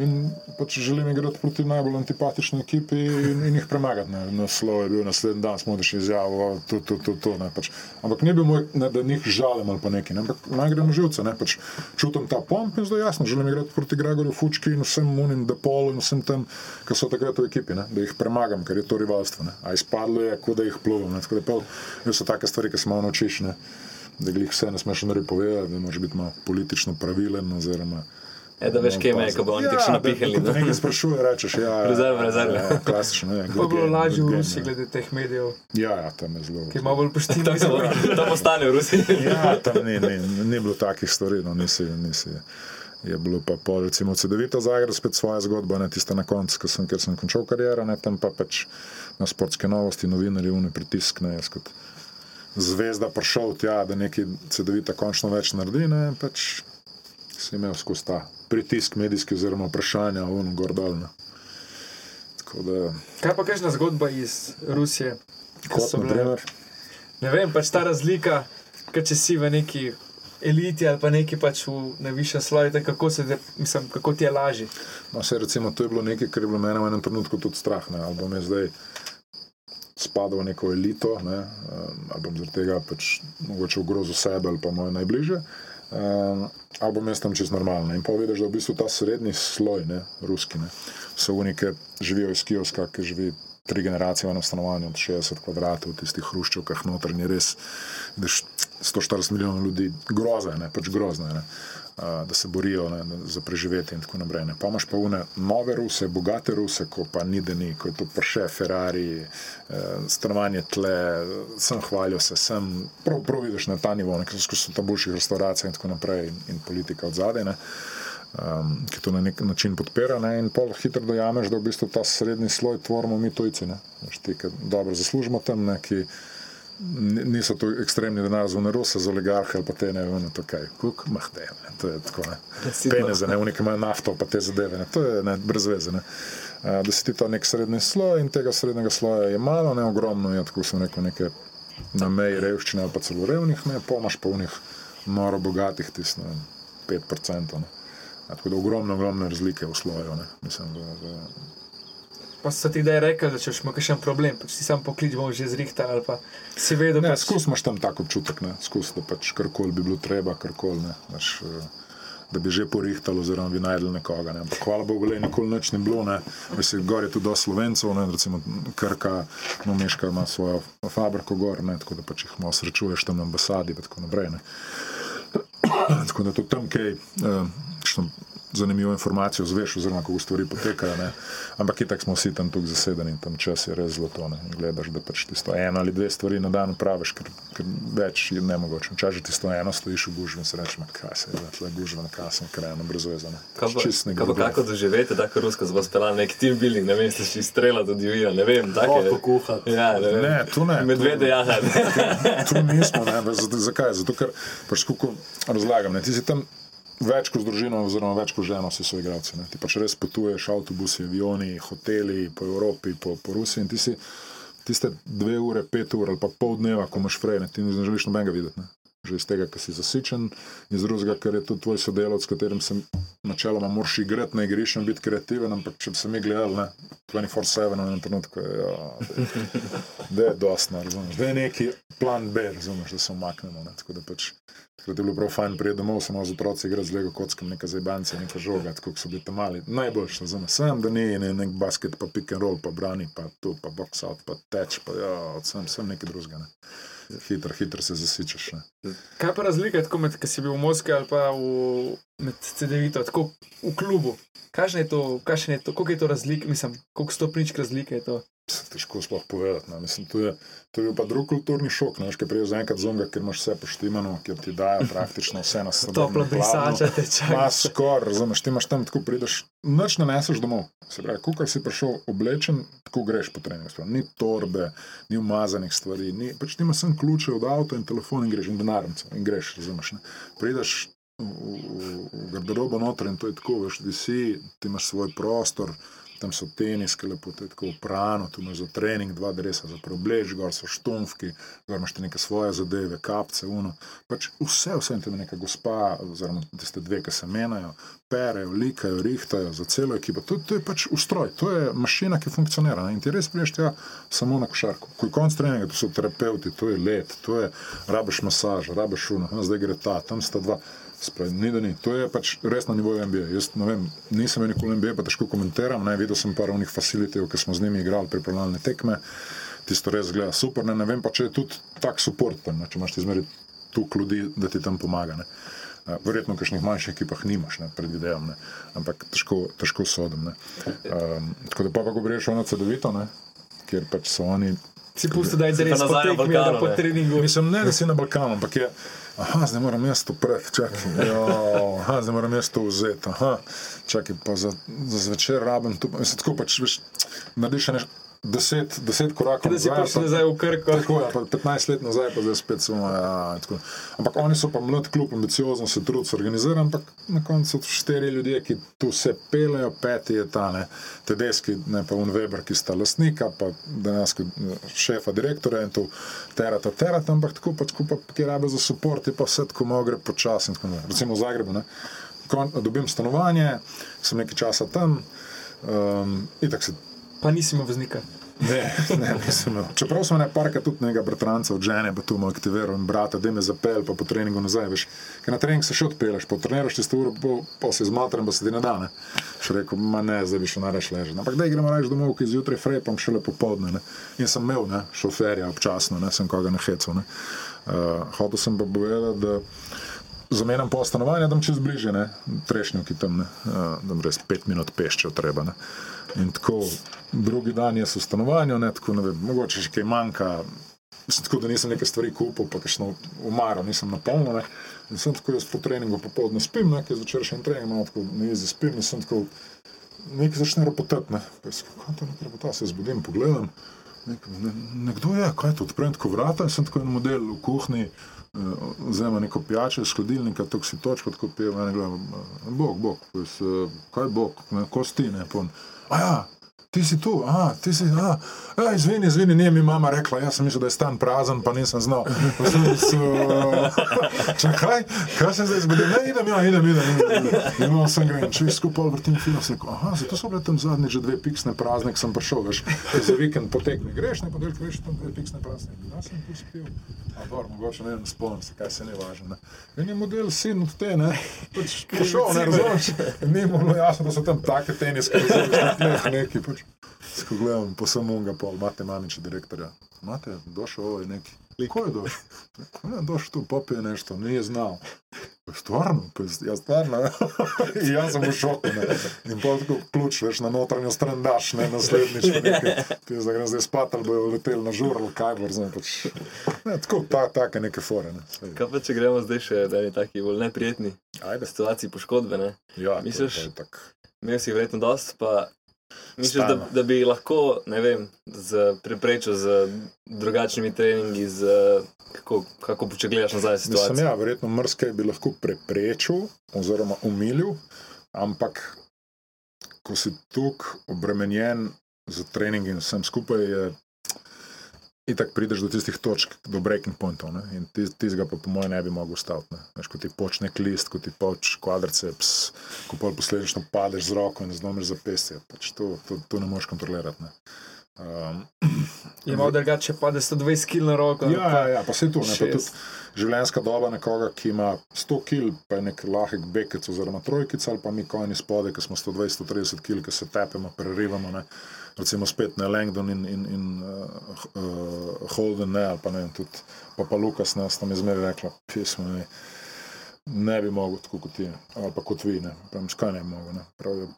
Speaker 3: In pač želim igrati proti najbolj antipatični ekipi in, in jih premagati. Ne. Naslov je bil naslednji dan, smo odšli izjavo, to, to, to, to. Ne, pač. Ampak ni bil moj, ne, da njih žalim ali pa nekaj, ne, ampak naj grem živce. Ne, pač. Čutim ta pomp in zdaj jasno, želim igrati proti Gregorju Fučki in vsem unim Depolu in vsem tem, ki so takrat v ekipi, ne, da jih premagam, ker je to rivalstvo. Ne. A izpadlo je, kot da jih pluvam. Ne, tako da pol, so take stvari, ki se malo naučiš. Ne. Da jih vse ne smeš narediti povedati, da moraš biti malo politično pravilen. Oziroma,
Speaker 2: E, da veš, kje me je, ko bo oni tako še napihali.
Speaker 3: Da
Speaker 2: ne.
Speaker 3: nekaj sprašuje, rečeš, ja,
Speaker 2: Rezerva, rezerva.
Speaker 3: Ja, klasično, ne.
Speaker 4: Pa
Speaker 3: good
Speaker 4: je bilo lažje v Rusiji
Speaker 3: ja.
Speaker 4: glede teh medijev,
Speaker 3: Ja, ja, tam je zelo.
Speaker 4: ki malo bolj pošten.
Speaker 2: To se- To postane v Rusiji.
Speaker 3: Ja, tam ni, ni, ni bilo takih stvari, no, nisi, nisi. Je bilo pa pol, recimo, CD-vita Zagreb, spet svoja zgodba, ne tista na koncu, ker sem, ker sem končal kariero, ne tam pa pač na sportske novosti, novinarji, uni pritisk, ne jaz kot zvezda prišel tja, da neki CD-vita končno več naredi, ne pač si imel skozi ta pritisk medijski oziroma vprašanja, ono gor dol. Ne. Tako da,
Speaker 4: Kaj pa kakšna zgodba iz Rusije? ko
Speaker 3: kot
Speaker 4: bile- Ne vem, pač ta razlika, ker če si v neki eliti ali pa neki pač v najvišjem sloju, kako, te- mislim, kako ti je lažje.
Speaker 3: No, se, recimo, to je bilo nekaj, kar je bilo mene v enem trenutku tudi strah. Ne? Ali bom jaz zdaj spadal v neko elito, ne? um, ali bom zaradi tega pač mogoče ogrozil sebe ali pa moje najbližje. Um, ali bom jaz tam čez normalno. In pa vidiš, da v bistvu ta srednji sloj, ne, ruski, ne, so unike, živijo iz Kijovska, ki živi tri generacije v enem stanovanju od 60 kvadratov, tistih hruščovkah notranje, res, vidiš 140 milijonov ljudi, groza je, pač grozno je. Da se borijo ne, za preživetje in tako naprej. Ne. Pa imaš pa une nove ruse, bogate ruse, ko pa ni da ni, ko je to prše, Ferrari, eh, stanovanje tle, sem hvalijo se, sem prav, prav vidiš na ta nivo, ker so ta boljših restauracij in tako naprej in, in politika od zadaj. Um, ki to na nek način podpira, ne, in pol hitro dojameš, da v bistvu ta srednji sloj tvorimo mi tujci. Ti, ki dobro zaslužimo tam, ne, ki N- niso to ekstremni denar za nerose, za oligarhe ali pa te ne vem, to kaj, kuk, mahde, ne, to je tako, ne. Peneze, ne, unike imajo nafto, pa te zadeve, ne, to je ne, brez veze, ne. A, Da si ti ta nek srednji sloj in tega srednjega sloja je malo, ne, ogromno je, tako sem rekel, neke na meji revščine ali pa celo revnih, ne, pomaš pa unih noro bogatih, tis, ne, vem, 5%, ne. A, tako da ogromno, ogromne razlike v sloju, ne, mislim, da, da
Speaker 4: Pa so ti kdaj rekli, da če imaš kakšen problem, pač si sam poklič, bomo že zrihtali ali pa si vedel,
Speaker 3: Ne,
Speaker 4: pač,
Speaker 3: skus imaš tam tak občutek, ne, skus, da pač karkoli bi bilo treba, karkoli ne. Veš, eh, da bi že porihtali, oziroma bi najdel nekoga. Ne. Ampak hvala Bogu, le nikoli nič ni bilo. Mislim, gor je tudi dosti slovencev, ne. recimo Krka, no, Meška ima svojo fabriko gor, ne. tako da pač jih malo srečuješ tam na ambasadi in tako naprej. Ne. Tako da tudi tam kaj. Uh, zanimivo informacijo zveš, oziroma kako stvari potekajo. Ne. Ampak itak smo vsi tam tukaj zasedeni in tam čas je res zlato. Ne. In gledaš, da pač tisto eno ali dve stvari na dan praviš, ker, ker več je ne mogoče. Včasih tisto eno stojiš v gužvi in se rečeš, kaj se je, tle gužva na kasem, ker je eno brezvezano.
Speaker 2: Kako doživeti tako rusko, da bo spela nek team building, ne vem, ste še strela do divja, ne vem, tako
Speaker 5: je. Kuhati.
Speaker 2: Ja, ne,
Speaker 3: ne, tu ne.
Speaker 2: Medvede jahati.
Speaker 3: Tu, tu nismo, ne, zakaj? Zato, ker pač kako razlagam, ne, ti si tam več kot z družino, oziroma več kot ženo, si svoj igralci. Ti pač res potuješ, avtobusi, avioni, hoteli po Evropi, po, po Rusiji in ti si tiste dve ure, pet ur ali pa pol dneva, ko imaš frejne, ti ne želiš nobenega videti. Ne? Že iz tega, ker si zasičen, iz drugega, ker je to tvoj sodelavec, s katerim sem načeloma moraš igrati na igrišču in biti kreativen, ampak če bi se mi gledali 24-7 na trenutku, ja, da je dostno, razumeš, da je neki plan B, razumeš, da se omaknemo. Tako da pač Takrat je bilo prav fajn priti domov, samo z otroci igrati z Lego kockami, neka zajbanca, neka žoga, tako so bili tam mali. Najboljše za nas, sem, da ni ne, nek basket, pa pick and roll, pa brani, pa tu, pa box out, pa teč, pa ja, sem, sem nekaj drugega. Ne. Hitro, hitro se zasičeš. Ne.
Speaker 4: Kaj pa razlika, tako med, ki si bil v Moskvi ali pa v, med CD-vito, tako v klubu? Kaj je to, kaj je to, koliko je to razlika, mislim, koliko stopničk razlike je to?
Speaker 3: težko sploh povedati. Mislim, to, je, to je bil pa drug kulturni šok. Ne, kaj prej za enkrat zonga, ker imaš vse poštimano, ker ti dajo praktično vse na sebe.
Speaker 4: Toplo brisača te čaka.
Speaker 3: Ma skor, razumeš, ti imaš tam tako prideš, noč ne neseš domov. Se pravi, kukar si prišel oblečen, tako greš po treningu. Ni torbe, ni umazanih stvari, ni, pač ti imaš sem ključe od avta in telefon in greš in denarnico in greš, razumeš. Ne. Prideš v, v, garderobo noter in to je tako, veš, ti si, ti imaš svoj prostor tam so teniske, lepo te tako uprano, tu imaš za trening, dva dresa za problež, gor so štumfki, gor imaš neke svoje zadeve, kapce, uno. Pač vse, vse in tam je neka gospa, oziroma tiste dve, ki se menajo, perejo, likajo, rihtajo za celo ekipo. To, to je pač ustroj, to je mašina, ki funkcionira. In ti res priješ tega samo na košarko. Ko je konc treninga, to so terapeuti, to je let, to je rabiš masaž, rabiš uno, zdaj gre ta, tam sta dva. Spravi, ni, ni. To je pač res na nivoju MBA. Jaz vem, nisem veliko MBA, pa težko komentiram. Ne. Videl sem par unih facilitev, ki smo z njimi igrali pripravljalne tekme. Tisto res gleda super. Ne, ne vem pa, če je tudi tak support tam, ne. če imaš izmeri tu ljudi, da ti tam pomaga. Ne. Verjetno, v kakšnih manjših ekipah nimaš, ne, predvidevam, ne. ampak težko, težko sodim. Um, tako da pa, ko greš na CD-vito, kjer pač so oni.
Speaker 4: Si pusti, da je res na Balkanu, po treningu.
Speaker 3: Mislim, ne, da si na Balkanu, ampak je. Aha, zdaj moram jaz to pred, čakaj. Jo, aha, zdaj moram jaz to vzeti. Aha, čakaj, pa za, za zvečer rabim to. Mislim, tako pač, veš, narediš nekaj deset, deset korakov
Speaker 4: nazaj. Da si prišel nazaj v Krko.
Speaker 3: Tako je, ja, 15 let nazaj, pa zdaj spet samo. Ja, ampak oni so pa mlad klub, ambiciozen, se trudijo, se organizirajo, ampak na koncu so štiri ljudje, ki tu vse pelejo, peti je ta, ne, tedeski, ne pa Unweber, ki sta lastnika, pa dejansko šefa, direktora in tu terata, terata, ampak tako pa, tako pa, ki rabe za support, je pa vse tako malo gre počasno. Recimo v Zagrebu, ne. Kon, dobim stanovanje, sem nekaj časa tam, um, in tako se
Speaker 4: Pa nisi imel voznika.
Speaker 3: Ne, ne, nisem imel. Čeprav sem nekaj tudi nekega bratranca od žene, pa tu mu aktiviral in brata, da me zapel, pa po treningu nazaj. Veš. Ker na trening se še odpeleš, po treniraš ti uro, pa, pa se zmatram, pa se ti ne da. Ne. Še rekel, ma ne, zdaj bi šel nareš ležati. Ampak da gremo reči domov, ki zjutraj frepam šele popoldne. Ne. In sem imel ne, šoferja občasno, ne sem koga nahecel. Ne. Uh, hotel sem pa povedati, da zamenjam po stanovanju, da čez bliže, trešnjo, ki tam, uh, da res pet minut pešče treba. Ne. In tako, drugi dan je v stanovanju, ne, tako, ne vem, mogoče še kaj manjka. Mislim, tako, da nisem nekaj stvari kupil, pa še umaro, nisem napolnil. In sem tako, jaz po treningu popoldne spim, nekaj zvečer še en trening, malo tako ne jezi spim in sem tako, nekaj začne ropotati, ne. Pa jaz, kaj to nekaj ropota, se zbudim, pogledam, nek, ne, nekdo je, kaj to, odprem tako vrata in sem tako en model v kuhni, eh, vzema neko pijačo iz hladilnika, tako si točko, tako pijem, in gledam, bog, bog, jaz, kaj bog, ne, kosti, ne, pon. A ja, ti si tu, a, ti si, a, a izvini, izvini, nije mi mama rekla, jaz sem mislil, da je stan prazen, pa nisem znal. Se, Čakaj, kaj se zdaj zgodi? Ne, idem, ja, idem, idem. idem. In on sem grem, če skupaj vrtim film, se rekel, aha, zato so bile tam zadnje že dve piksne prazne, ko sem prišel, veš, za vikend potekne, greš, ne, podelj greš tam dve piksne prazne. Ja, sem tu spil. A, dobro, mogoče ne, ne spomnim se, kaj se ne važno. In je model sin od te, ne, pač prišel, ne, razumeš, ni mu bilo jasno, da so tam take teniske, ne, neki, pač. Ko gledam, posem unga pol, imate mamiče direktorja. Imate, došel ovo je neki. Ko je došel? Ja, došel tu, popije nešto, nije znao. Stvarno, pa ja stvarno. I ja sam u šoku, ne. In pol tako ključ, veš, na notranjo stran daš, ne, naslednjič. pa nekaj. Ti zdaj grem zdaj spat, ali bojo leteli na žur, ali kaj, bo, znam, pač. Ne, tako, ta, take neke fore, ne.
Speaker 2: Kaj pa če gremo zdaj še do ene taki bolj neprijetni
Speaker 3: Ajde.
Speaker 2: situaciji poškodbe, ne?
Speaker 3: Ja, to-
Speaker 2: Misliš?
Speaker 3: to je tak.
Speaker 2: Imel si verjetno dost, pa misliš, da, da bi lahko, vem, z, preprečil z drugačnimi treningi, z, kako, kako če gledaš nazaj
Speaker 3: Mislim,
Speaker 2: situacijo.
Speaker 3: ja, verjetno mrskaj bi lahko preprečil oziroma umilil, ampak ko si tukaj obremenjen z treningi in vsem skupaj, je itak prideš do tistih točk, do breaking pointov. Ne? In tis- tistega pa po mojem ne bi mogel ustaviti. Veš, ko ti počne list, ko ti poč kvadriceps, ko pol posledično padeš z roko in zlomiš zapestje. Pač to, to, to ne moreš kontrolirati. Ne? Um,
Speaker 4: Je malo drugače, pa da 120 kg na roko.
Speaker 3: Ja, ja, ja, pa se to, ne, pa tudi življenjska doba nekoga, ki ima 100 kg, pa je nek lahek bekec oziroma trojkica, ali pa mi kojni spode, ki smo 120-130 kg, ki se tepemo, prerivamo, ne. Recimo spet ne Langdon in, in, in uh, uh, Holden, ne, ali pa ne tudi pa, pa Lukas, ne, sta mi zmeraj rekla, pismo, ne, ne bi mogel tako kot ti, ali pa kot vi, ne, pravim, skaj ne bi mogel, ne. Pravijo,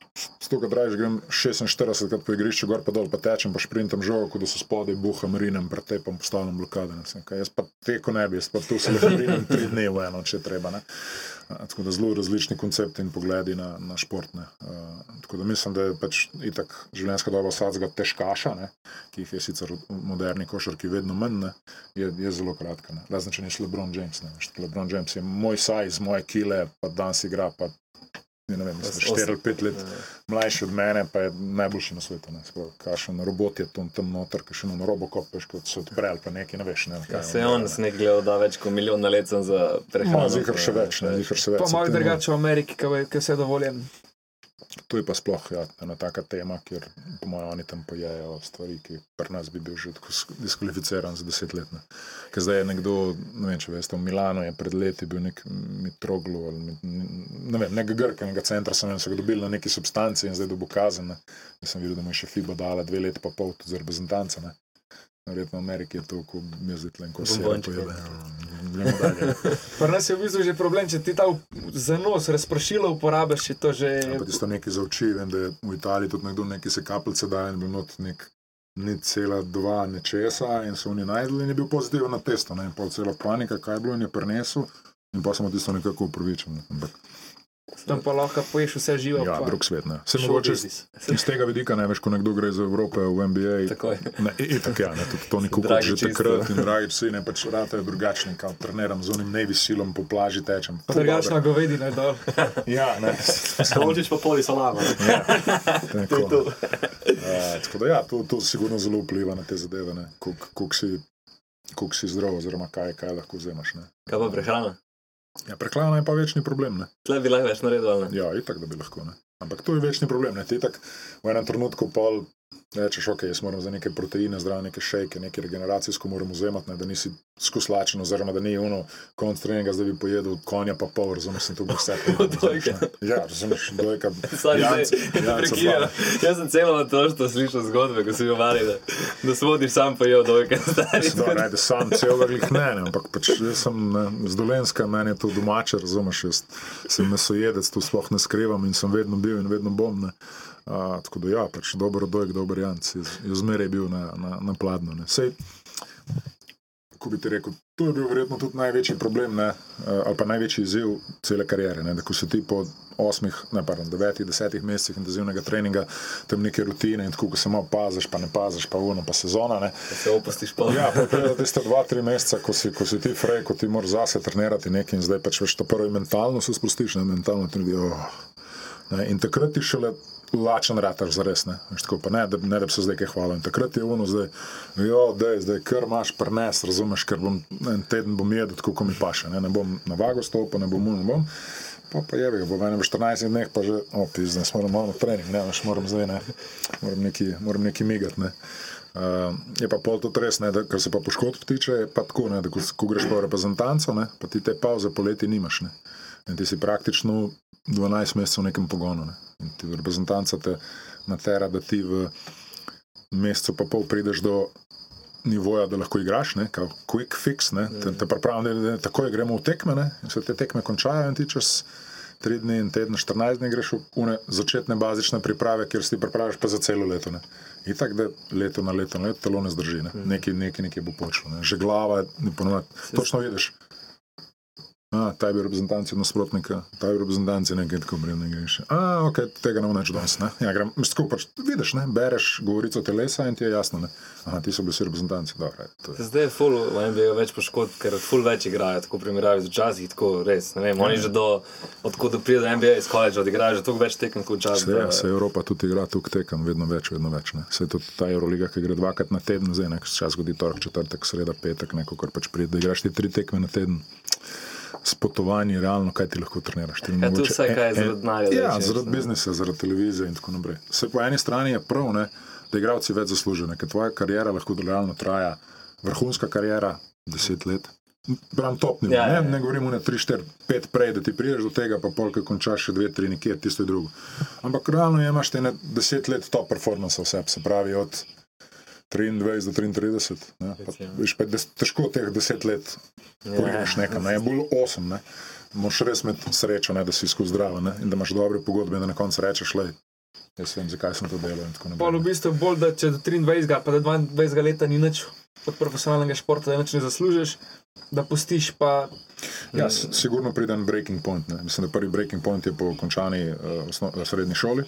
Speaker 3: Stoga dražiš, grem 46 krat po igrišču, gor pa dol, pa tečem, pa šprintam žogo, kot da so spodaj, buham, rinem, pretepam, postavljam blokade. Ne, vem kaj. jaz pa teko ne bi, jaz pa tu se lahko rinem tri dni v eno, če treba. Ne. Tako da zelo različni koncepti in pogledi na, na športne. Uh, tako da mislim, da je pač itak življenjska doba vsakega težkaša, ne, ki jih je sicer v moderni košarki vedno manj, ne, je, je zelo kratka. Razen če nisi LeBron James. Ne, LeBron James je moj size, moje kile, pa danes igra, pa ne vem, mislim, 4 ali 5 let mlajši od mene, pa je najboljši na svetu. Kakšen robot je tam, tam noter, kakšen on robokop, veš, kot se odpre ali pa nekaj, ne veš. Ne, kaj
Speaker 2: Ja, se je on s nekaj gledal, da več kot milijon na let sem za prehrano.
Speaker 3: No, zihar še več, ne, zihar še več.
Speaker 4: Pa malo drugače v Ameriki, ki je vse dovoljen.
Speaker 3: To je pa sploh ja, ena taka tema, kjer po mojem oni tam pojejo stvari, ki pri nas bi bil že tako sk- diskvalificiran za deset let. Ne. Ker zdaj je nekdo, ne vem, če veste, v Milano je pred leti bil nek Mitroglu ali mit- ne vem, nek grkenega centra, sem vem, so ga dobili na neki substanci in zdaj dobo kazen. ne. Jaz sem videl, da mu je še FIBA dala dve leti pa pol tudi za reprezentance. Verjetno v Ameriki je to, ko mi zdaj tle en kos sira
Speaker 2: Bombončki.
Speaker 3: Gremo dalje.
Speaker 4: Pri nas je v bistvu že problem, če ti ta v- za nos razpršilo uporabiš, je to že.
Speaker 3: Ja, pa tisto nekaj za oči, vem, da je v Italiji tudi nekdo neki se kapljice daje in bil not nek ni cela dva nečesa in so oni najdli in je bil pozitiven na testo, ne, in pol cela panika, kaj je bilo in je prenesel in pa smo tisto nekako upravičili. Ne. Ampak,
Speaker 4: Tam pa lahko poješ vse živo.
Speaker 3: ja,
Speaker 4: pa-
Speaker 3: drug svet, ne. Se
Speaker 5: Show
Speaker 3: mogoče
Speaker 5: business.
Speaker 3: iz tega vidika, ne veš, ko nekdo gre iz Evrope v NBA. Ne, itak, ja, ne, tudi Toni Kukoč
Speaker 2: Dragi
Speaker 3: že takrat in dragi psi, ne pač ratajo drugačni, kao treniram z unim Navy silom po plaži tečem.
Speaker 4: Pa drugačna govedina dol.
Speaker 3: Ja, ne.
Speaker 5: Skočiš pa poli salama. ne.
Speaker 3: Tako. Uh, tako da, ja, to, to sigurno zelo vpliva na te zadeve, kako si, koliko si zdrav, oziroma kaj, kaj lahko vzemaš. Ne.
Speaker 2: Kaj pa prehrana?
Speaker 3: Ja, prehlana je pa večni problem. Ne.
Speaker 2: Tle bi lahko več naredil, ne?
Speaker 3: Ja, itak, da bi lahko. Ne. Ampak to je večni problem. Ne. Ti tak v enem trenutku pol rečeš, ok, jaz moram za neke proteine, zdrav neke šejke, neke regeneracijsko moram vzemati, ne, da nisi skuslačen, oziroma da ni ono konc treninga, zdaj bi pojedel konja pa pol, razumeš, to bo vse.
Speaker 2: Dojka.
Speaker 3: Ja, razumeš, dojka.
Speaker 2: Sorry,
Speaker 3: Janc-
Speaker 2: da prekinem.
Speaker 3: Fala.
Speaker 2: Jaz sem celo otroštvo slišal zgodbe, ko si govorili, da, da svodiš sam pa dojke stari.
Speaker 3: No, ajde, sam celega glih ne, ne, ampak pač jaz sem ne, z Dolenska, meni je to domače, razumeš, jaz sem mesojedec, to sploh ne skrivam in sem vedno bil in vedno bom. Ne. A, tako da ja, pač dober dojk, dober janc, jaz, jaz zmeraj bil na, na, na pladnju. Sej, kako bi ti rekel, to je bil verjetno tudi največji problem, ne, ali pa največji izziv cele kariere. Ne, da ko si ti po osmih, ne pardon, devetih, desetih mesecih intenzivnega treninga, tam neke rutine in tako, ko se malo paziš, pa ne paziš, pa uno, pa sezona. Ne,
Speaker 2: Se opustiš pa.
Speaker 3: Ja, pa tiste dva, tri meseca, ko si, ko si ti frej, ko ti moraš zase trenirati nekaj in zdaj pač veš to prvo mentalno se spustiš, ne mentalno tudi. Oh. Ne, in takrat ti šele lačen rataš za res. Ne, Veš, tako, ne, da, ne da bi se zdaj kaj hvalil. In takrat je ono zdaj, jo, dej, zdaj kar imaš prnes, razumeš, ker bom en teden bom jedel, tako kot mi paše. Ne, ne bom na vago stopil, ne bom mu, ne bom. Pa, pa je, bo v enem 14 dneh pa že, o, pizda, jaz moram malo trening, ne, veš, moram zdaj, ne, moram neki, moram neki migati, ne. Uh, je pa pol tudi res, ne, da, kar se pa poškodb tiče, je pa tako, ne, da ko, ko greš pa v reprezentanco, ne, pa ti te pauze poleti nimaš. Ne. In ti si praktično 12 mesecev v nekem pogonu. Ne. Ti reprezentanca te natera, da ti v mesecu pa pol prideš do nivoja, da lahko igraš, ne, kao quick fix, ne, te, te pripravljam, da, da takoj gremo v tekme, ne, in se te tekme končajo in ti čez 3 dni in teden, 14 dni greš v une začetne bazične priprave, kjer si ti pripraviš pa za celo leto. Ne. In tako da leto na leto, na leto telo ne zdrži, ne. nekaj, nekaj, nekaj bo počelo. Ne. Že glava, ne ponovadi, točno vidiš. A, ta je bil reprezentanc od nasprotnika, ta je bil reprezentanc nekaj tako bremne greš. A, ok, tega ne bo več danes. Ne? Ja, grem, mislim, pač, vidiš, ne? bereš govorico telesa in ti je jasno. Ne? Aha, ti so bili vsi reprezentanci. Dobro, to je.
Speaker 2: Zdaj je full, v NBA več poškodb, ker full več igrajo, tako primerjavi z včasih, tako res. Ne vem, oni že do, odkud pride do NBA iz koledža, odigrajo že toliko več tekem kot včasih.
Speaker 3: Se, ja, se Evropa tudi igra tukaj tekem, vedno več, vedno več. Ne. Se tudi ta Euroliga, ki gre dvakrat na teden, zdaj nekaj čas zgodi, torek, četrtek, sreda, petek, neko, kar pač pride, da igraš ti tri tekme na teden. S potovanji, realno, kaj ti lahko treniraš. Ti
Speaker 2: Ja, to
Speaker 3: mogoče
Speaker 2: vsaj kaj
Speaker 3: en-
Speaker 2: zaradi denarja
Speaker 3: Ja, zaradi
Speaker 2: ne.
Speaker 3: biznisa, zaradi televizije in tako naprej. Se po eni strani je prav, ne, da igravci več zaslužijo, ker tvoja karijera lahko realno traja, vrhunska karijera, deset let. Pravim top nivo,
Speaker 2: Ja,
Speaker 3: ja,
Speaker 2: ja,
Speaker 3: ne,
Speaker 2: ja.
Speaker 3: ne govorimo ne 3, 4, 5 prej, da ti prideš do tega, pa polk končaš še 2, 3 nekje, tisto je drugo. Ampak realno imaš te ne 10 let top performance vse, se pravi od 23 do 33. Ne, pa, veš, pa des, težko teh 10 let
Speaker 2: Ja.
Speaker 3: pogledaš nekam, ne, bolj 8. Ne. Moš res imeti srečo, ne, da si skozi zdrav ne, in da imaš dobre pogodbe, da na koncu rečeš, le, jaz vem, zakaj sem to delal.
Speaker 4: Pol v bistvu bolj, da če do 23, pa do 22 leta ni nič od profesionalnega športa, da nič ne zaslužiš, da pustiš pa.
Speaker 3: Ja, sigurno pride en breaking point. Ne. Mislim, da prvi breaking point je po končani uh, osno, srednji šoli,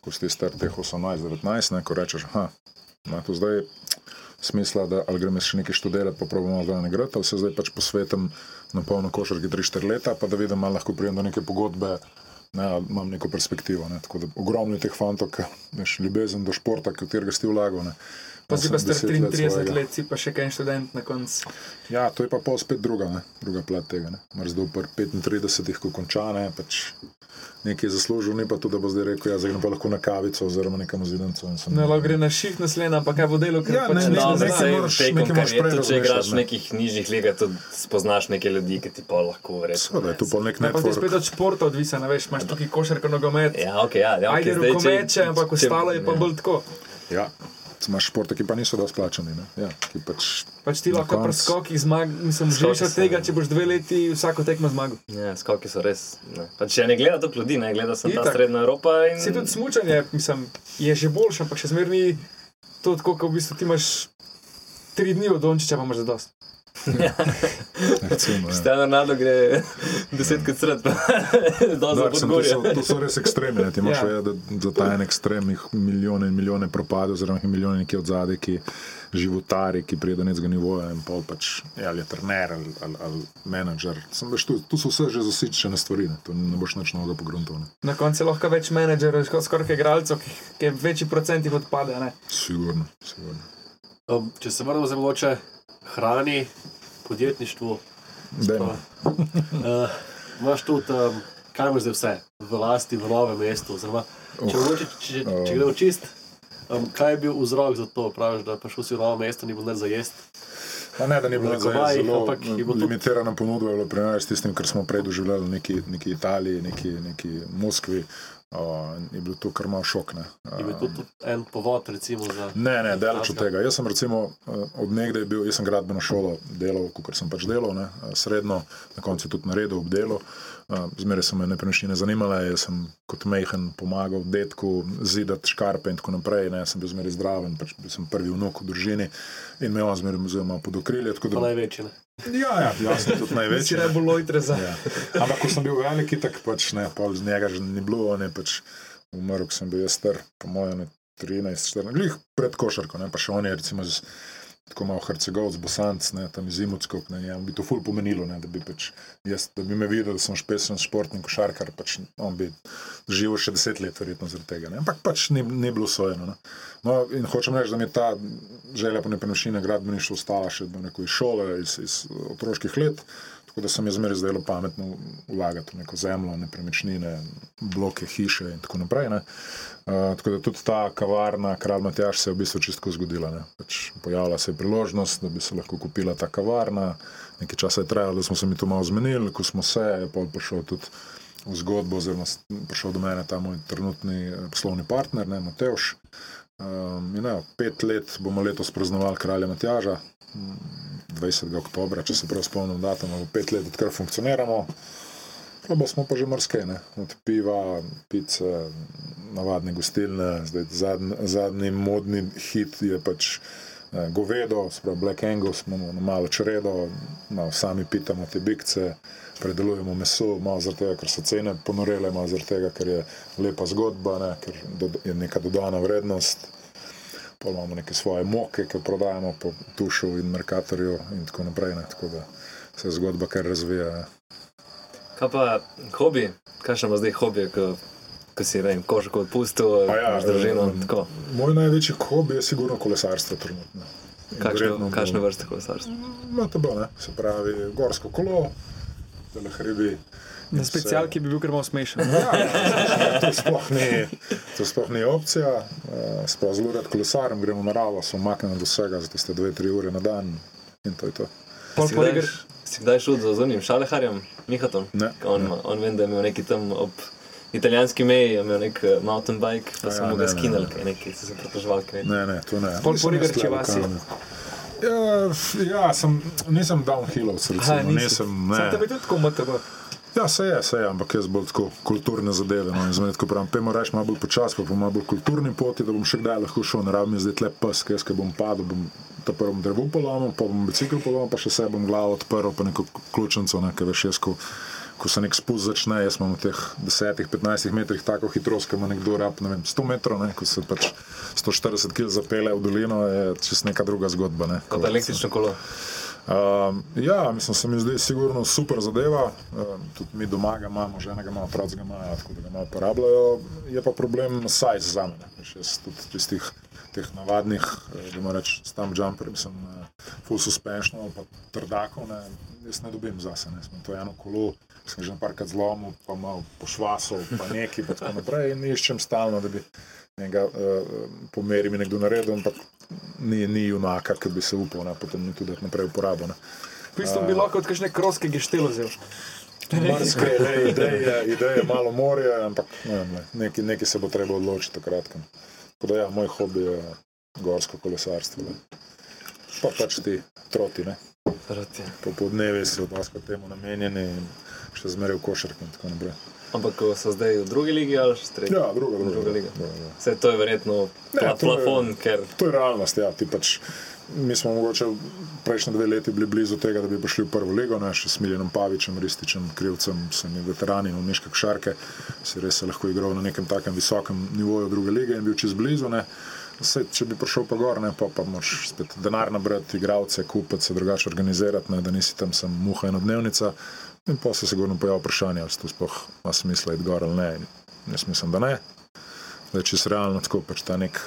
Speaker 3: ko si star teh 18-19, ne, ko rečeš, aha, to zdaj smisla, da ali grem jaz še nekaj študirati, pa probam malo nagrad, ali se zdaj pač posvetim na polno košarki 3-4 leta, pa da vidim, ali lahko pridem do neke pogodbe. Ne, ali imam neko perspektivo. Ne. Tako da ogromno je teh fantov, ki imaš ljubezen do športa, katerega si vlagal.
Speaker 4: Pa si pa star
Speaker 3: 80 let
Speaker 4: 33
Speaker 3: svojega.
Speaker 4: let, si pa še kaj študent na koncu.
Speaker 3: Ja, to je pa pol spet druga, ne? druga plat tega. Mrzdo do pri 35, ko konča, ne, pač nekaj je zaslužil, ni pa to, da bo zdaj rekel, ja, zdaj grem pa lahko na kavico oziroma nekam zidancu. in sem-
Speaker 4: Ne, lahko gre na ših naslednja, pa kaj bo delo, ker
Speaker 3: Ja,
Speaker 4: pač
Speaker 3: ne,
Speaker 4: ne,
Speaker 3: ne,
Speaker 2: No,
Speaker 3: ne, moraš- nekaj moraš
Speaker 2: kariere,
Speaker 3: prej
Speaker 2: tudi če igraš v
Speaker 3: ne.
Speaker 2: nekih nižjih ligah, tudi spoznaš neke ljudi, ki ti pa lahko verjetno.
Speaker 3: Seveda je to pol nek
Speaker 4: Ne, pa ti je spet od športa odvisen, a veš, imaš tukaj košarko, nogomet.
Speaker 2: Ja, ok, ja, ja
Speaker 4: Ajde,
Speaker 2: okay,
Speaker 4: rokomeče, ampak ostalo je pa
Speaker 2: ja.
Speaker 4: bolj tako.
Speaker 3: Ja, imaš športe, ki pa niso dosti plačani. Ne? Ja, ki pač,
Speaker 4: Pač ti lahko pri
Speaker 3: koncu-
Speaker 4: skokih zmagaš, mislim, živiš od tega, če boš dve leti vsako tekmo zmagal.
Speaker 2: Ja, skoki so res. Ne. Pa če ne gleda toliko ljudi, ne gleda sem ta srednja Evropa. In...
Speaker 4: Si tudi smučanje, mislim, je že boljše, ampak še zmeraj ni to tako, kot v bistvu ti imaš tri dni od Dončiča, pa imaš za dost.
Speaker 3: recimo, ja.
Speaker 2: Stano Ronaldo gre desetkrat sred,
Speaker 3: Da, to,
Speaker 2: podgorje.
Speaker 3: so, to so res ekstremi. Ne? Ti moraš
Speaker 4: Ja.
Speaker 3: ja. vedeti, da za ta en ekstrem jih milijone in milijone propade, oziroma jih je milijone nekje od zadaj, ki životari, ki pride do nekega nivoja in pol pač, ja, ali je trener ali, ali, ali menedžer. Sem, veš, tu, tu so vse že zasičene stvari, ne? to ne boš nič novega pogruntal. Ne?
Speaker 4: Na koncu je lahko več menedžerjev, skoraj skoraj igralcev, ki, ki večji procent jih odpade. Ne?
Speaker 3: Sigurno, sigurno.
Speaker 5: Um, če se vrnemo za mogoče hrani, podjetništvu,
Speaker 3: Dajmo.
Speaker 5: uh, imaš tudi, um, kaj imaš zdaj vse v lasti, v novem mestu. Oziroma, če,
Speaker 3: Uh,
Speaker 5: če, če, če gremo čist, um, kaj je bil vzrok za to, praviš, da prišel si v novo mesto, ni bilo nič za jesti.
Speaker 3: Pa ne, da ni bilo zdaj
Speaker 5: Gavajih,
Speaker 3: zelo limitirana ponudba, je bilo primerjati s tistim, kar smo prej doživljali v neki, neki Italiji, neki, neki Moskvi. O, je bil to kar malo šok. Ne.
Speaker 5: Je bil tudi en povod, recimo, za.
Speaker 3: Ne, ne, daleč od tega. Jaz sem recimo eh, od nekdaj bil, jaz sem gradbeno šolo delal, kot sem pač delal, ne, eh, srednjo, na koncu tudi naredil obdelo. Zmeraj so me nepremičnine zanimale, jaz sem kot mehen pomagal detku zidati škarpe in tako naprej. Ne, sem bil zmeraj zdraven, pač bil sem prvi vnuk v družini in me on zmeraj vzel malo pod okrilje. da-
Speaker 5: največji. Ne?
Speaker 3: Ja, ja, jaz sem tudi največji. ne.
Speaker 4: najbolj lojtre za.
Speaker 3: Ja. Ampak ko sem bil veliki, tako pač ne, pol z njega že ni bilo, ne pač umrl, sem bil jaz star, po mojem, ne 13, 14, glih pred košarko, ne, pa še on je recimo z tako malo Hercegovc, Bosanc, ne, tam iz Imotskog, ne, ja, bi to ful pomenilo, ne, da bi pač jaz, da bi me videl, da sem špesen športnik, košarkar, pač on bi živel še deset let, verjetno zaradi tega, ne, ampak pač ni, ni bilo sojeno, ne. No, in hočem reči, da mi je ta želja po nepremičnini gradbeništvu ostala še do neko iz šole, iz, iz otroških let, tako da se mi je zmeraj zdelo pametno vlagati v neko zemljo, nepremičnine, bloke, hiše in tako naprej, ne. Uh, tako da tudi ta kavarna, kralj Matjaš, se je v bistvu čisto zgodila. Ne. Pač pojavila se je priložnost, da bi se lahko kupila ta kavarna. Nekaj časa je trajalo, da smo se mi to malo zmenili, ko smo se, je pol prišel tudi v zgodbo, oziroma prišel do mene ta moj trenutni eh, poslovni partner, ne, Matevš. Um, in ne, pet let bomo letos praznovali kralja Matjaža, 20. oktobra, če se prav spomnim datuma, bo pet let, odkar funkcioniramo. Proba smo pa že marsikaj, ne? od piva, pice, navadne gostilne, zdaj zadnji, zadnji modni hit je pač eh, govedo, sprav Black Angus, imamo malo čredo, malo sami pitamo te bikce, predelujemo meso, malo zaradi tega, ker so cene ponorele, malo zaradi tega, ker je lepa zgodba, ne? ker je neka dodana vrednost. Pol imamo neke svoje moke, ki prodajamo po Tušu in Merkatorju in tako naprej. Ne? Tako da se zgodba kar razvija. Ne?
Speaker 2: Kaj pa hobi? Kakšen ima zdaj hobi, ko, ko si rejem, košarko odpustil,
Speaker 3: Pa ja,
Speaker 2: imaš družino?
Speaker 3: eh,
Speaker 2: tako.
Speaker 3: Moj največji hobi je sigurno kolesarstvo trenutno.
Speaker 2: Kakšne, kakšne vrste kolesarstva?
Speaker 3: MTB, ne? se pravi gorsko kolo, tele hribi.
Speaker 4: Na specialki bi bil kar malo smešen.
Speaker 3: Ja, to sploh ni, to sploh ni opcija. Uh, sploh zelo rad kolesarjem, gremo naravo, sem umaknjen od vsega za tiste dve, tri ure na dan in to je to.
Speaker 4: Pol
Speaker 2: Si kdaj, si kdaj šel z unim šaleharjem, Mihatom?
Speaker 3: Ne,
Speaker 2: On, ima- on vem, da je imel neki tam ob italijanski meji, je imel nek eh, mountain bike, pa
Speaker 3: Ja,
Speaker 2: so mu
Speaker 3: ne,
Speaker 2: ga
Speaker 3: ne,
Speaker 2: skinali,
Speaker 3: ne.
Speaker 2: kaj neki, so se pritoževali. kaj neki.
Speaker 3: Ne, ne, to ne.
Speaker 4: Pol
Speaker 3: Nisem
Speaker 4: poleg
Speaker 3: jaz tule
Speaker 4: Rčevasi.
Speaker 3: lokalni. Ja, f- ja, sem, nisem downhillovc,
Speaker 4: Aha,
Speaker 3: recimo,
Speaker 4: nisi.
Speaker 3: nisem,
Speaker 4: Sam
Speaker 3: ne.
Speaker 4: tebi tudi tako MTB.
Speaker 3: Ja, se je, se je, ampak jaz bolj tako kulturne zadeve. No, in zmeraj tako pravim, pojmo reči malo bolj počasi, pa po malo bolj kulturni poti, da bom še kdaj lahko šel, ne rabim zdaj tle pes, jaz, ki bom padel, bom ta prvo drevo polomil, pa bom bicikl polomil, pa še se bom glavo odprl, pa neko ključnico, ne, ker veš, jaz, ko, ko se nek spust začne, jaz imam v teh 10-15 metrih tako hitrost, ki ima nekdo rab, ne vem, 100 metrov, ne, ko se pač 140 km zapele v dolino, je čist neka druga zgodba. Ne,
Speaker 2: Pa
Speaker 3: ko-
Speaker 2: pa električno kolo.
Speaker 3: Um, ja, mislim, se mi zdi sigurno super zadeva. Um, tudi mi doma ga imamo, žena ga ima, otroci ga imajo, tako da ga malo uporabljajo. Je pa problem size za me. Veš, Jaz tudi tistih teh navadnih, eh, da moram reči, stam jumper, sem uh, full suspension pa trdakov, ne, jaz ne dobim zase. Ne. Sem to eno kolo, sem že parkrat zlomil, pa malo pošvasal, pa neki, pa tako naprej. In iščem stalno, da bi njega uh, po meri mi nekdo naredil, ampak ni, ni junaka, ki bi se upal, ne, potem tudi naprej uporabil. Ne.
Speaker 4: V bistvu bi lahko od kakšne kroske geštelo vzel.
Speaker 3: Marsikaj je, ideje, ideje malo morje, ampak ne ne, nekaj, nekaj se bo treba odločiti takrat. Tako da ja, moj hobi je gorsko kolesarstvo. Ne. Pa pač ti troti, ne.
Speaker 2: Proti.
Speaker 3: Po podnevi so dosti temu namenjeni in še zmeraj v košarki in tako naprej.
Speaker 2: Ampak so zdaj v drugi ligi ali še tretji?
Speaker 3: Ja, druga, druga,
Speaker 2: Druga liga.
Speaker 3: druga, druga.
Speaker 2: Vse to je verjetno
Speaker 3: Ne,
Speaker 2: pla,
Speaker 3: to je-
Speaker 2: plafon, ker
Speaker 3: To je realnost, ja. Ti pač, mi smo mogoče prejšnje dve leti bili blizu tega, da bi prišli v prvo ligo, ne, še s Miljenom Pavičem, Rističem, Krivcem, vsemi veterani, umeške košarke, si res lahko igral na nekem takem visokem nivoju druge lige in bil čez blizu. Ne. Saj, če bi prišel pa gor, ne, pa, pa moraš spet denar nabrati, igralce, kupiti, se drugače organizirati, ne, da nisi tam samo muha in dnevnica. In pa se sigurno pojavlja vprašanje, ali se to sploh ima smisla iti gor ali ne. In jaz mislim, da ne. Zdaj, če se realno tako pač ta nek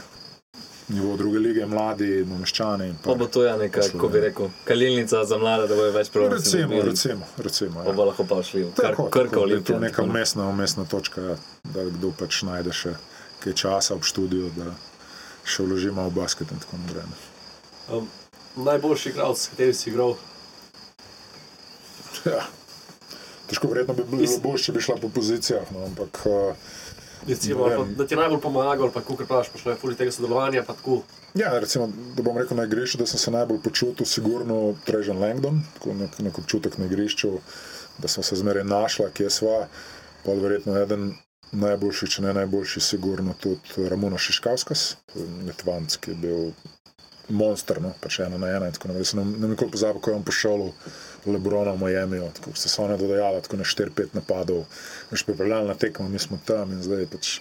Speaker 3: nivo druge lige, mladi, nameščani. in
Speaker 2: pa bo to ja neka, kako bi rekel, kalilnica za mlade, da bojo več.
Speaker 3: Recimo,
Speaker 2: dobili.
Speaker 3: recimo, recimo.
Speaker 2: Pa
Speaker 3: Ja.
Speaker 2: bo lahko pa šli v kar,
Speaker 3: Tako, da je
Speaker 2: olimpija.
Speaker 3: To je neka umestna, umestna točka, ja, da kdo pač najde še kaj časa v študiju, da še vloži malo v basket in tako naprej.
Speaker 5: Um, najboljši igralec, s katerim si igral,
Speaker 3: Ja. Težko verjetno bi bilo boljše, če bi šla po pozicijah, no, ampak uh,
Speaker 5: recimo,
Speaker 3: Ne vem.
Speaker 5: pa, da ti je najbolj pomagal, pa kako praviš, pa šlo je tega sodelovanja.
Speaker 3: Ja, recimo, da bom rekel na igrišču, da sem se najbolj počutil, sigurno Trežan Langdon, tako nek, nek občutek na igrišču, da sem se zmeraj našla, kje sva. Pa verjetno eden najboljših, če ne najboljši, sigurno tudi Ramona Šiškavskas, Litvanc, ki je bil monster, no, pač ena na ena. in tako naprej. Jaz sem ne, ne nikoli pozabil, ko je on prišel v Lebrona v Miami, tako se so one dodajale, tako na 4-5 napadov, veš, pripravljalna tekma, mi smo tam in zdaj pač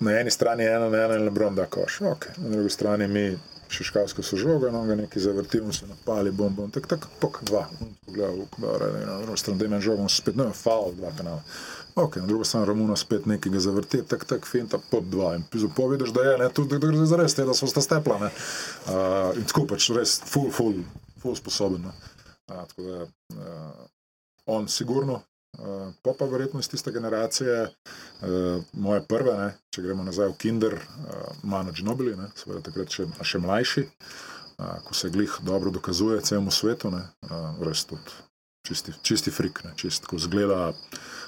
Speaker 3: na eni strani ena, na ena in Lebron da koš. Okay. Na drugi strani mi Šiškavsko so žoga, no ga nekaj zavrtimo, se napali, bom, bom, tak, tak, pok, dva. Pogledal, dobro, ne, na drugi strani, da imam žogo, spet, no, faul, dva penala. Ok, na drugi strani Romuno spet nekaj ga zavrti, tak, tak, finta, pod dva. In zapovedeš, da je, ne, tudi, da gre za res, te, da so sta stepla, ne. Uh, in tako pač res, full, full, full sposoben, no. Uh, tako da, uh, on sigurno, Uh, pa pa verjetno iz tiste generacije, uh, moje prve, ne, če gremo nazaj v Kinder, uh, Mano Ginobili, ne, seveda takrat še, a še mlajši, uh, ko se glih dobro dokazuje celemu svetu, ne, uh, res tudi čisti, čisti frik, ne, čist, ko zgleda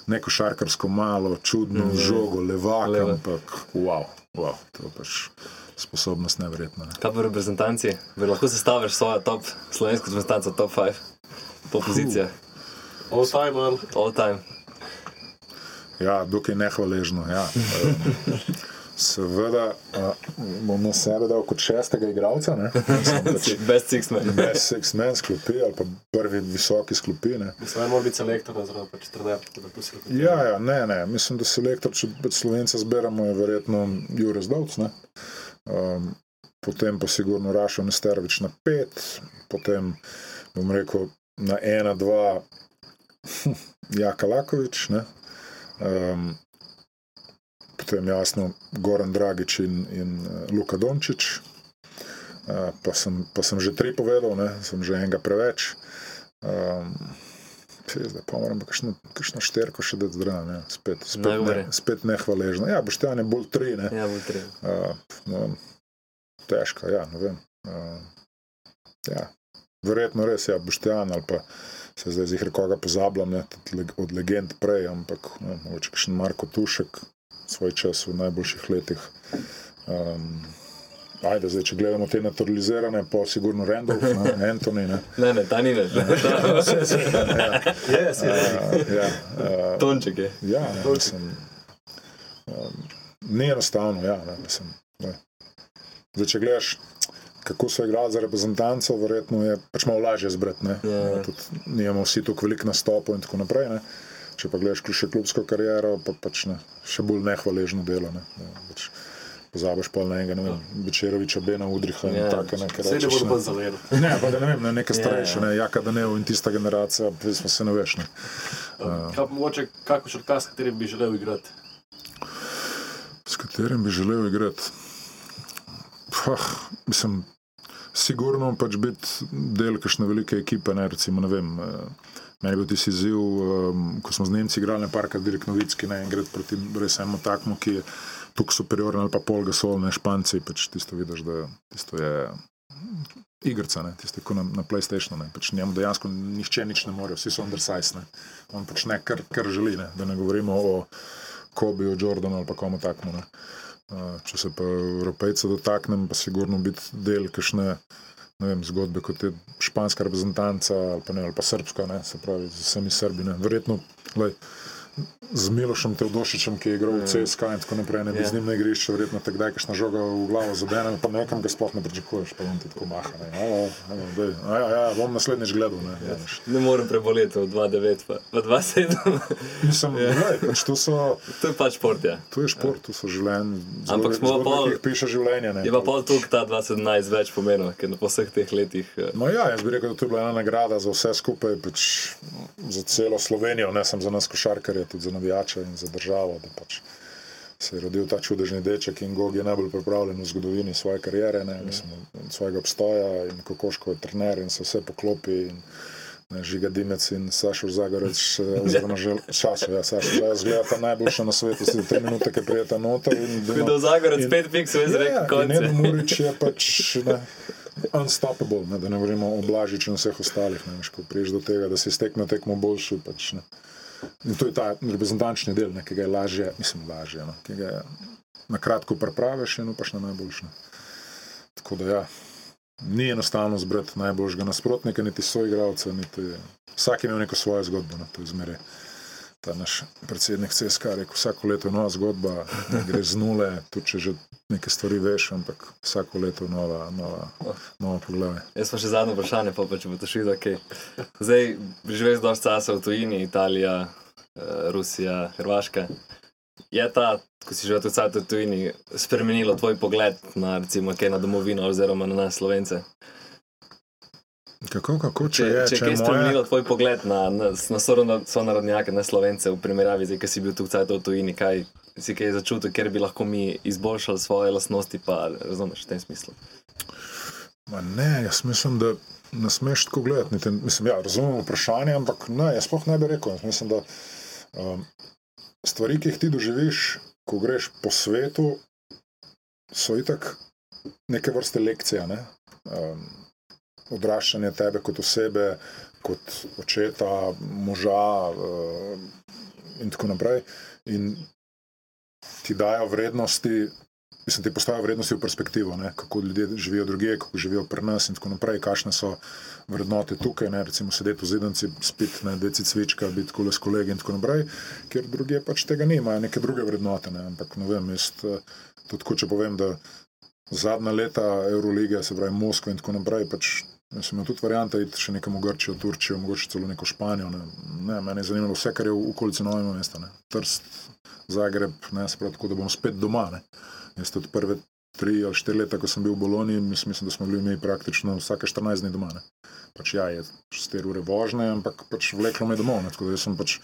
Speaker 3: neko šarkarsko malo, čudno, mm, žogo, levak,
Speaker 2: Leva.
Speaker 3: ampak wow, wow, to je pač sposobnost neverjetna. Ne.
Speaker 2: Kaj v reprezentanci? Bi lahko sestaviš svojo top slovensko reprezentanco, top 5 po pozicijah,
Speaker 5: All time, man.
Speaker 2: all time.
Speaker 3: Ja, dokaj nehvaležno. Ja. Seveda uh, bom na sebe dal kot šestega igralca, pač
Speaker 2: Best six man.
Speaker 3: brez six men sklopi ali pa prvi visoki sklopi. Ne.
Speaker 5: Mislim, da mora biti selektor, oziroma pač trener, tako da si lahko.
Speaker 3: Ja, ja, ne, ne, mislim, da selektor, če pač Slovence zberemo, je verjetno Jurek Zdovc. ne. Um, potem pa sigurno Rašo Nesterovič na pet, potem bom rekel na ena, dva, Jaka Lakovič. ne. Um, potem jasno Goran Dragič in, in uh, Luka Dončić. Uh, pa, sem, pa sem že tri povedal, ne, sem že enega preveč. Um, Zdaj pa moram kakšno, kakšno šterko še dati zraven, ja. spet, spet, ne,
Speaker 2: Najgore.
Speaker 3: spet nehvaležno. Ja, boš te ne bolj tri, ne.
Speaker 2: Ja, bo treba.
Speaker 3: Uh, no, težko, ja, ne vem. Uh, ja. Verjetno res, ja, Boštjan ali pa se zdaj zihar koga pozabljam, ne, od legend prej, ampak ne, mogoče kakšen Marko Tušek, svoj čas v najboljših letih. Um, ajde, zdaj, če gledamo te naturalizirane, pa sigurno Randolph, ne, Anthony, ne.
Speaker 2: Ne, ne, ta ni več.
Speaker 3: Uh, ja, uh,
Speaker 2: Tonček je.
Speaker 3: Ja, ne, mislim, um, ni enostavno. Ja, ne, mislim, ne. Zdaj, če gledaš, kako so igrali za reprezentanco, verjetno je pač malo lažje zbrati. Ne.
Speaker 2: Ja, ja.
Speaker 3: Nimamo vsi tako veliko nastopov in tako naprej. Ne. Če pa gledaš še klubsko kariero, pa pač ne, še bolj nehvaležno delo. Ne. Ja, pač Pozabiš pa na enega, ne vem, Večeroviča, Bena Udriha in
Speaker 2: Ja,
Speaker 3: take neke
Speaker 5: Vse ne bodo
Speaker 3: ne.
Speaker 5: pa zavedali.
Speaker 3: Ne, pa da ne vem, ne, neke starejše,
Speaker 2: Ja.
Speaker 3: ne, Jaka Danev in tista generacija, pa se ne veš. Ne.
Speaker 5: Kaj pa mogoče, kako šarka, s katerim bi želel igrati?
Speaker 3: S katerim bi želel igrati? Pah, mislim, sigurno pač biti del kakšne velike ekipe. Ne, recimo, ne vem, eh, meni je bil tisti izziv, um, ko smo z Nemci igrali na parka Dirk Novicki ne, in gre proti res enemu takmu, ki je tukaj superiorno ali pa pol gasol, ne španci, pač tisto vidiš, da tisto je igrica, ne, tisto kot na, na PlayStationu, ne, pač njemu dejansko nišče nič ne more, vsi so undersize, ne, on počne kar, kar želi, ne, da ne govorimo o Kobiju, Jordanu ali pa komu takmu. Uh, če se pa Evropejca dotaknem, pa sigurno biti del kakšne ne vem, zgodbe, kot je španska reprezentanca ali pa, ne, ali pa srpska, ne, se pravi z vsemi Srbi. Ne. Verjetno lej, z Milošem Teodošičem, ki je igral v CSK in tako naprej, ne bi
Speaker 2: Ja.
Speaker 3: z njim na igrišču, verjetno te kdaj kakšna žoga v glavo zadene, pa nekam ga sploh ne pričakuješ, pa on ti tako maha. Ne. Alo, alo, dej, a ja, ja, bom naslednjič gledal. Ne, ja.
Speaker 2: Ne morem preboleti v 2-9, pa v 2-7.
Speaker 3: Mislim, lej, pač to, so,
Speaker 2: to je pač šport, ja.
Speaker 3: to je šport, to so življenje.
Speaker 2: Ampak smo
Speaker 3: zgodbe,
Speaker 2: pol-
Speaker 3: ki piše življenje. Ne.
Speaker 2: Je pa pol tukaj ta 2017 več pomenil, ker po vseh teh letih. eh,
Speaker 3: No ja, jaz bi rekel, da to je bila ena nagrada za vse skupaj, pač za celo Slovenijo, ne samo za nas košarkarje, tudi za navijače in za državo. da Pač se je rodil ta čudežni deček in Gog je najbolj pripravljen v zgodovini svoje kariere, ne, mislim, svojega obstoja in Kokoško je trener in se vse poklopi. In, ne, Žiga Dimec in Sašo Zagorec, oziroma že Sašo, ja, Sašo Zagorec, zgleda najboljša na svetu, si tri minute, ki prijeta noter. in
Speaker 2: Ko je do Zagorec
Speaker 3: in-
Speaker 2: 5 piksel, jaz rekel,
Speaker 3: Ja, in
Speaker 2: konce.
Speaker 3: Ed Murič je pač ne, unstoppable, ne, da ne govorimo o Blažiču in vseh ostalih. Ne, veš, ko priješ do tega, da si iz tekme tekmo boljši. Pač, ne. In to je ta reprezentančni del, ne, ki ga je lažje, mislim, lažje, no, ki ga je na kratko pripraviš in upaš na najboljše. Tako da ja, ni enostavno zbrati najboljšega nasprotnika, niti soigralca, niti vsak imel neko svojo zgodbo, no, to je zmeraj. Ta naš predsednik CSK je rekel, vsako leto je nova zgodba, ne gre z nule, tudi če že nekaj stvari veš, ampak vsako leto nova, nova, nova poglavje.
Speaker 2: Jaz pa še zadnje vprašanje, pa, pa če bo to šlo, ok. Zdaj, živeti dosti časa v tujini, Italija, eh, Rusija, Hrvaška. je ta, ko si že v tujini, spremenilo tvoj pogled na, recimo, kaj na domovino oziroma na nas, slovence?
Speaker 3: Kako, kako, če,
Speaker 2: Če,
Speaker 3: je,
Speaker 2: če,
Speaker 3: če
Speaker 2: je spremenilo tvoj pogled na, na, na sonarodnjake, na slovence, v primerjavi z, ki si bil tu vsaj v tujini, kaj si kaj začutil, ker bi lahko mi izboljšali svoje lastnosti, pa razumeš v tem smislu.
Speaker 3: Ma ne, jaz mislim, da ne smeš tako gledati. Niti, mislim, ja, razumem vprašanje, ampak ne, jaz sploh ne bi rekel. Jaz mislim, da um, stvari, ki jih ti doživiš, ko greš po svetu, so itak neke vrste lekcija. Ne? Um, odraščanje tebe kot osebe, kot očeta, moža uh, in tako naprej. In ti dajo vrednosti, mislim, ti postavijo vrednosti v perspektivo, ne? kako ljudje živijo druge, kako živijo pri nas in tako naprej, kakšne so vrednote tukaj, ne? recimo sedeti v zidanci, spiti na deci cvička, biti kole s kolegi in tako naprej, ker druge pač tega nimajo, neke druge vrednote. Ne? Ampak ne vem, jaz eh, tudi če povem, da zadnja leta Eurolige, se pravi Moskva in tako naprej, pač sem imel tudi variante iti še nekam v Grčijo, Turčijo, mogoče celo neko Španijo. Ne. Ne, mene je zanimalo vse, kar je v okolici novega mesta. Ne. Trst, Zagreb, ne, se pravi, tako da bom spet doma. Ne. Jaz tudi prve tri ali štiri leta, ko sem bil v Bologni, mislim, da smo bili mi praktično vsake 14 dni doma. Ne. Pač ja, je 4 ure vožnje, ampak pač vleklo me domov. Ne. Tako da sem pač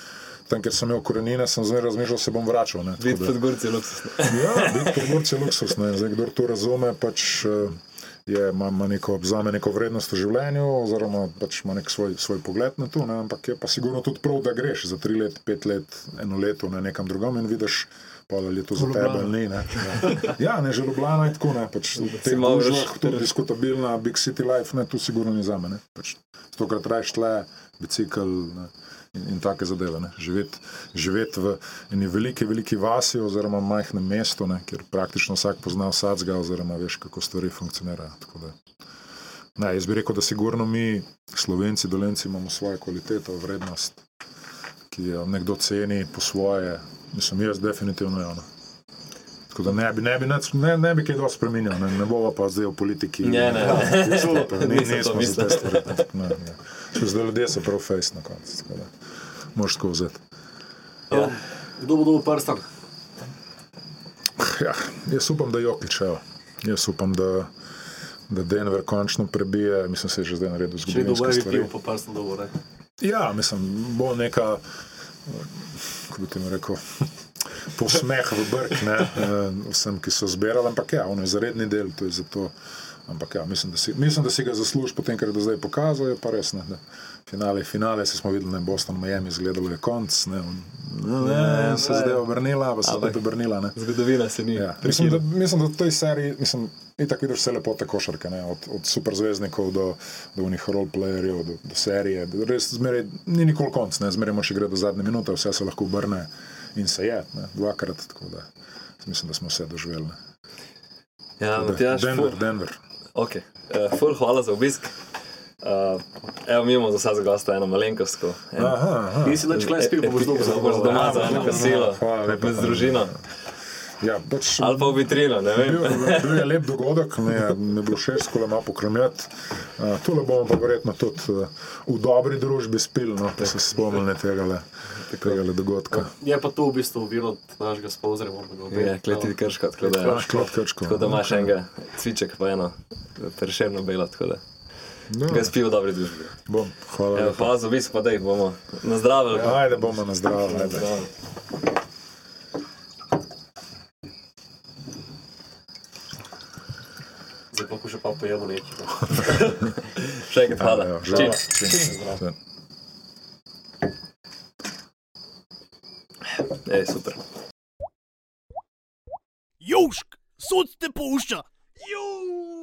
Speaker 3: tam, kjer sem imel korenine, sem zmeraj razmišljal, se bom vračal.
Speaker 2: Biti pod Gurci je luksus.
Speaker 3: Ja, biti podgorci je luksus. Zdaj, kdo to razume, pač eh, je, ima, ima neko, vzame neko vrednost v življenju, oziroma pač ima nek svoj, svoj pogled na to. Ne. Ampak je pa sigurno tudi prav, da greš za tri let, pet let, eno leto na nekam drugam in vidiš. Pa ali je to za tebe ali ni. Ne. Ja, ne, že Ljubljana je tako, ne. Pač v teh
Speaker 2: malo raš-
Speaker 3: tudi diskutabilna, big city life, ne, tu sigurno ni za me. ne. Pač stokrat rajš tle, bicikl ne, in, in take zadeve. Živeti živet v eni veliki, veliki vasi oziroma majhnem mestu, ne, kjer praktično vsak pozna vsakega oziroma veš, kako stvari funkcionirajo. Ne, jaz bi rekel, da sigurno mi, slovenci, dolenci, imamo svojo kvaliteto, vrednost, ki jo nekdo ceni po svoje. Mislim, jaz definitivno je ono. Tako da ne bi, ne bi, nič- ne, ne bi kaj dosti spremenil, ne, ne bova pa zdaj v politiki.
Speaker 2: Ne, ne, ne.
Speaker 3: ne,
Speaker 2: Nisem to
Speaker 3: nismo za
Speaker 2: mislil.
Speaker 3: te stvari. Ne, ne. Še Zdaj ljudje so prav fejs na koncu. tako da Moraš tako vzeti.
Speaker 5: Ja. Kdo bo dobil prstan?
Speaker 3: Ja, jaz upam, da Jokič, evo. jaz upam, da, da Denver končno prebije, mislim, se je že zdaj naredil
Speaker 5: Če je
Speaker 3: zgodovinske
Speaker 5: dobil
Speaker 3: stvari.
Speaker 5: MVP, pa prstan dobil. ne?
Speaker 3: Ja, mislim, bo neka, kako bi temu rekel, posmeh v brk ne, eh, vsem, ki so zbirali, ampak ja, ono je zaredni del, to je zato. Ampak ja, mislim, da si, mislim, da si ga zasluži po tem, kar je do zdaj pokazal, je pa res. Ne, ne. Finale, finale, se smo videli, ne Boston, Miami, izgledalo je konc, ne, on, ne, se je zdaj obrnila, pa se je obrnila. Ne.
Speaker 2: Zgodovina se ni.
Speaker 3: Ja, mislim, da, mislim, da v tej seriji, mislim, itak vidiš vse lepote košarke, ne? od, od superzvezdnikov do, do unih roleplayerjev, do, do serije. Res zmeraj ni nikoli konc, ne? zmeraj moš igrati do zadnje minute, vse se lahko obrne in se je, ne? dvakrat. Da mislim, da smo vse doživeli. ne.
Speaker 2: Ja, Matjaž,
Speaker 3: Denver,
Speaker 2: ful,
Speaker 3: Denver.
Speaker 2: okay. uh, ful, hvala za obisk. Uh, evo, mi imamo za vsakega gosta eno malenkostko. En,
Speaker 3: Aha, aha.
Speaker 5: Nisi več kle spil, pa boš dobil za
Speaker 2: boš doma
Speaker 5: dovolj.
Speaker 2: za eno kasilo,
Speaker 3: Hvala lepa.
Speaker 2: z družino.
Speaker 3: Ja, pač,
Speaker 2: Ali pa v vitrino, ne vem.
Speaker 3: Bil, bil je lep dogodek, mi je, mi je bilo všeč, ko le malo pokrmljati. Uh, tole bomo pa verjetno tudi uh, v dobri družbi spili, no, da se spomnili tega, le, tega le dogodka.
Speaker 5: Je pa to v bistvu vir od našega sponzorja.
Speaker 2: Ja,
Speaker 5: obe-
Speaker 2: kleti krško, tako da,
Speaker 3: Ja, klop krčko.
Speaker 2: tako da imaš enega cviček pa eno prešerno belo, tako da
Speaker 3: No,
Speaker 2: ga spi v dobri družbi.
Speaker 3: bom, hvala lepa.
Speaker 2: hvala za obisk, pa da jih bomo nazdravili.
Speaker 3: Ajde, bomo na zdravo. ajde.
Speaker 2: Nazdravili.
Speaker 5: Zdaj pa še pa pojemo nekaj.
Speaker 2: Še enkrat hvala.
Speaker 3: Ja, žal, čim. Čim.
Speaker 2: Ej, super.
Speaker 1: Južk, sod te pušča. Južk.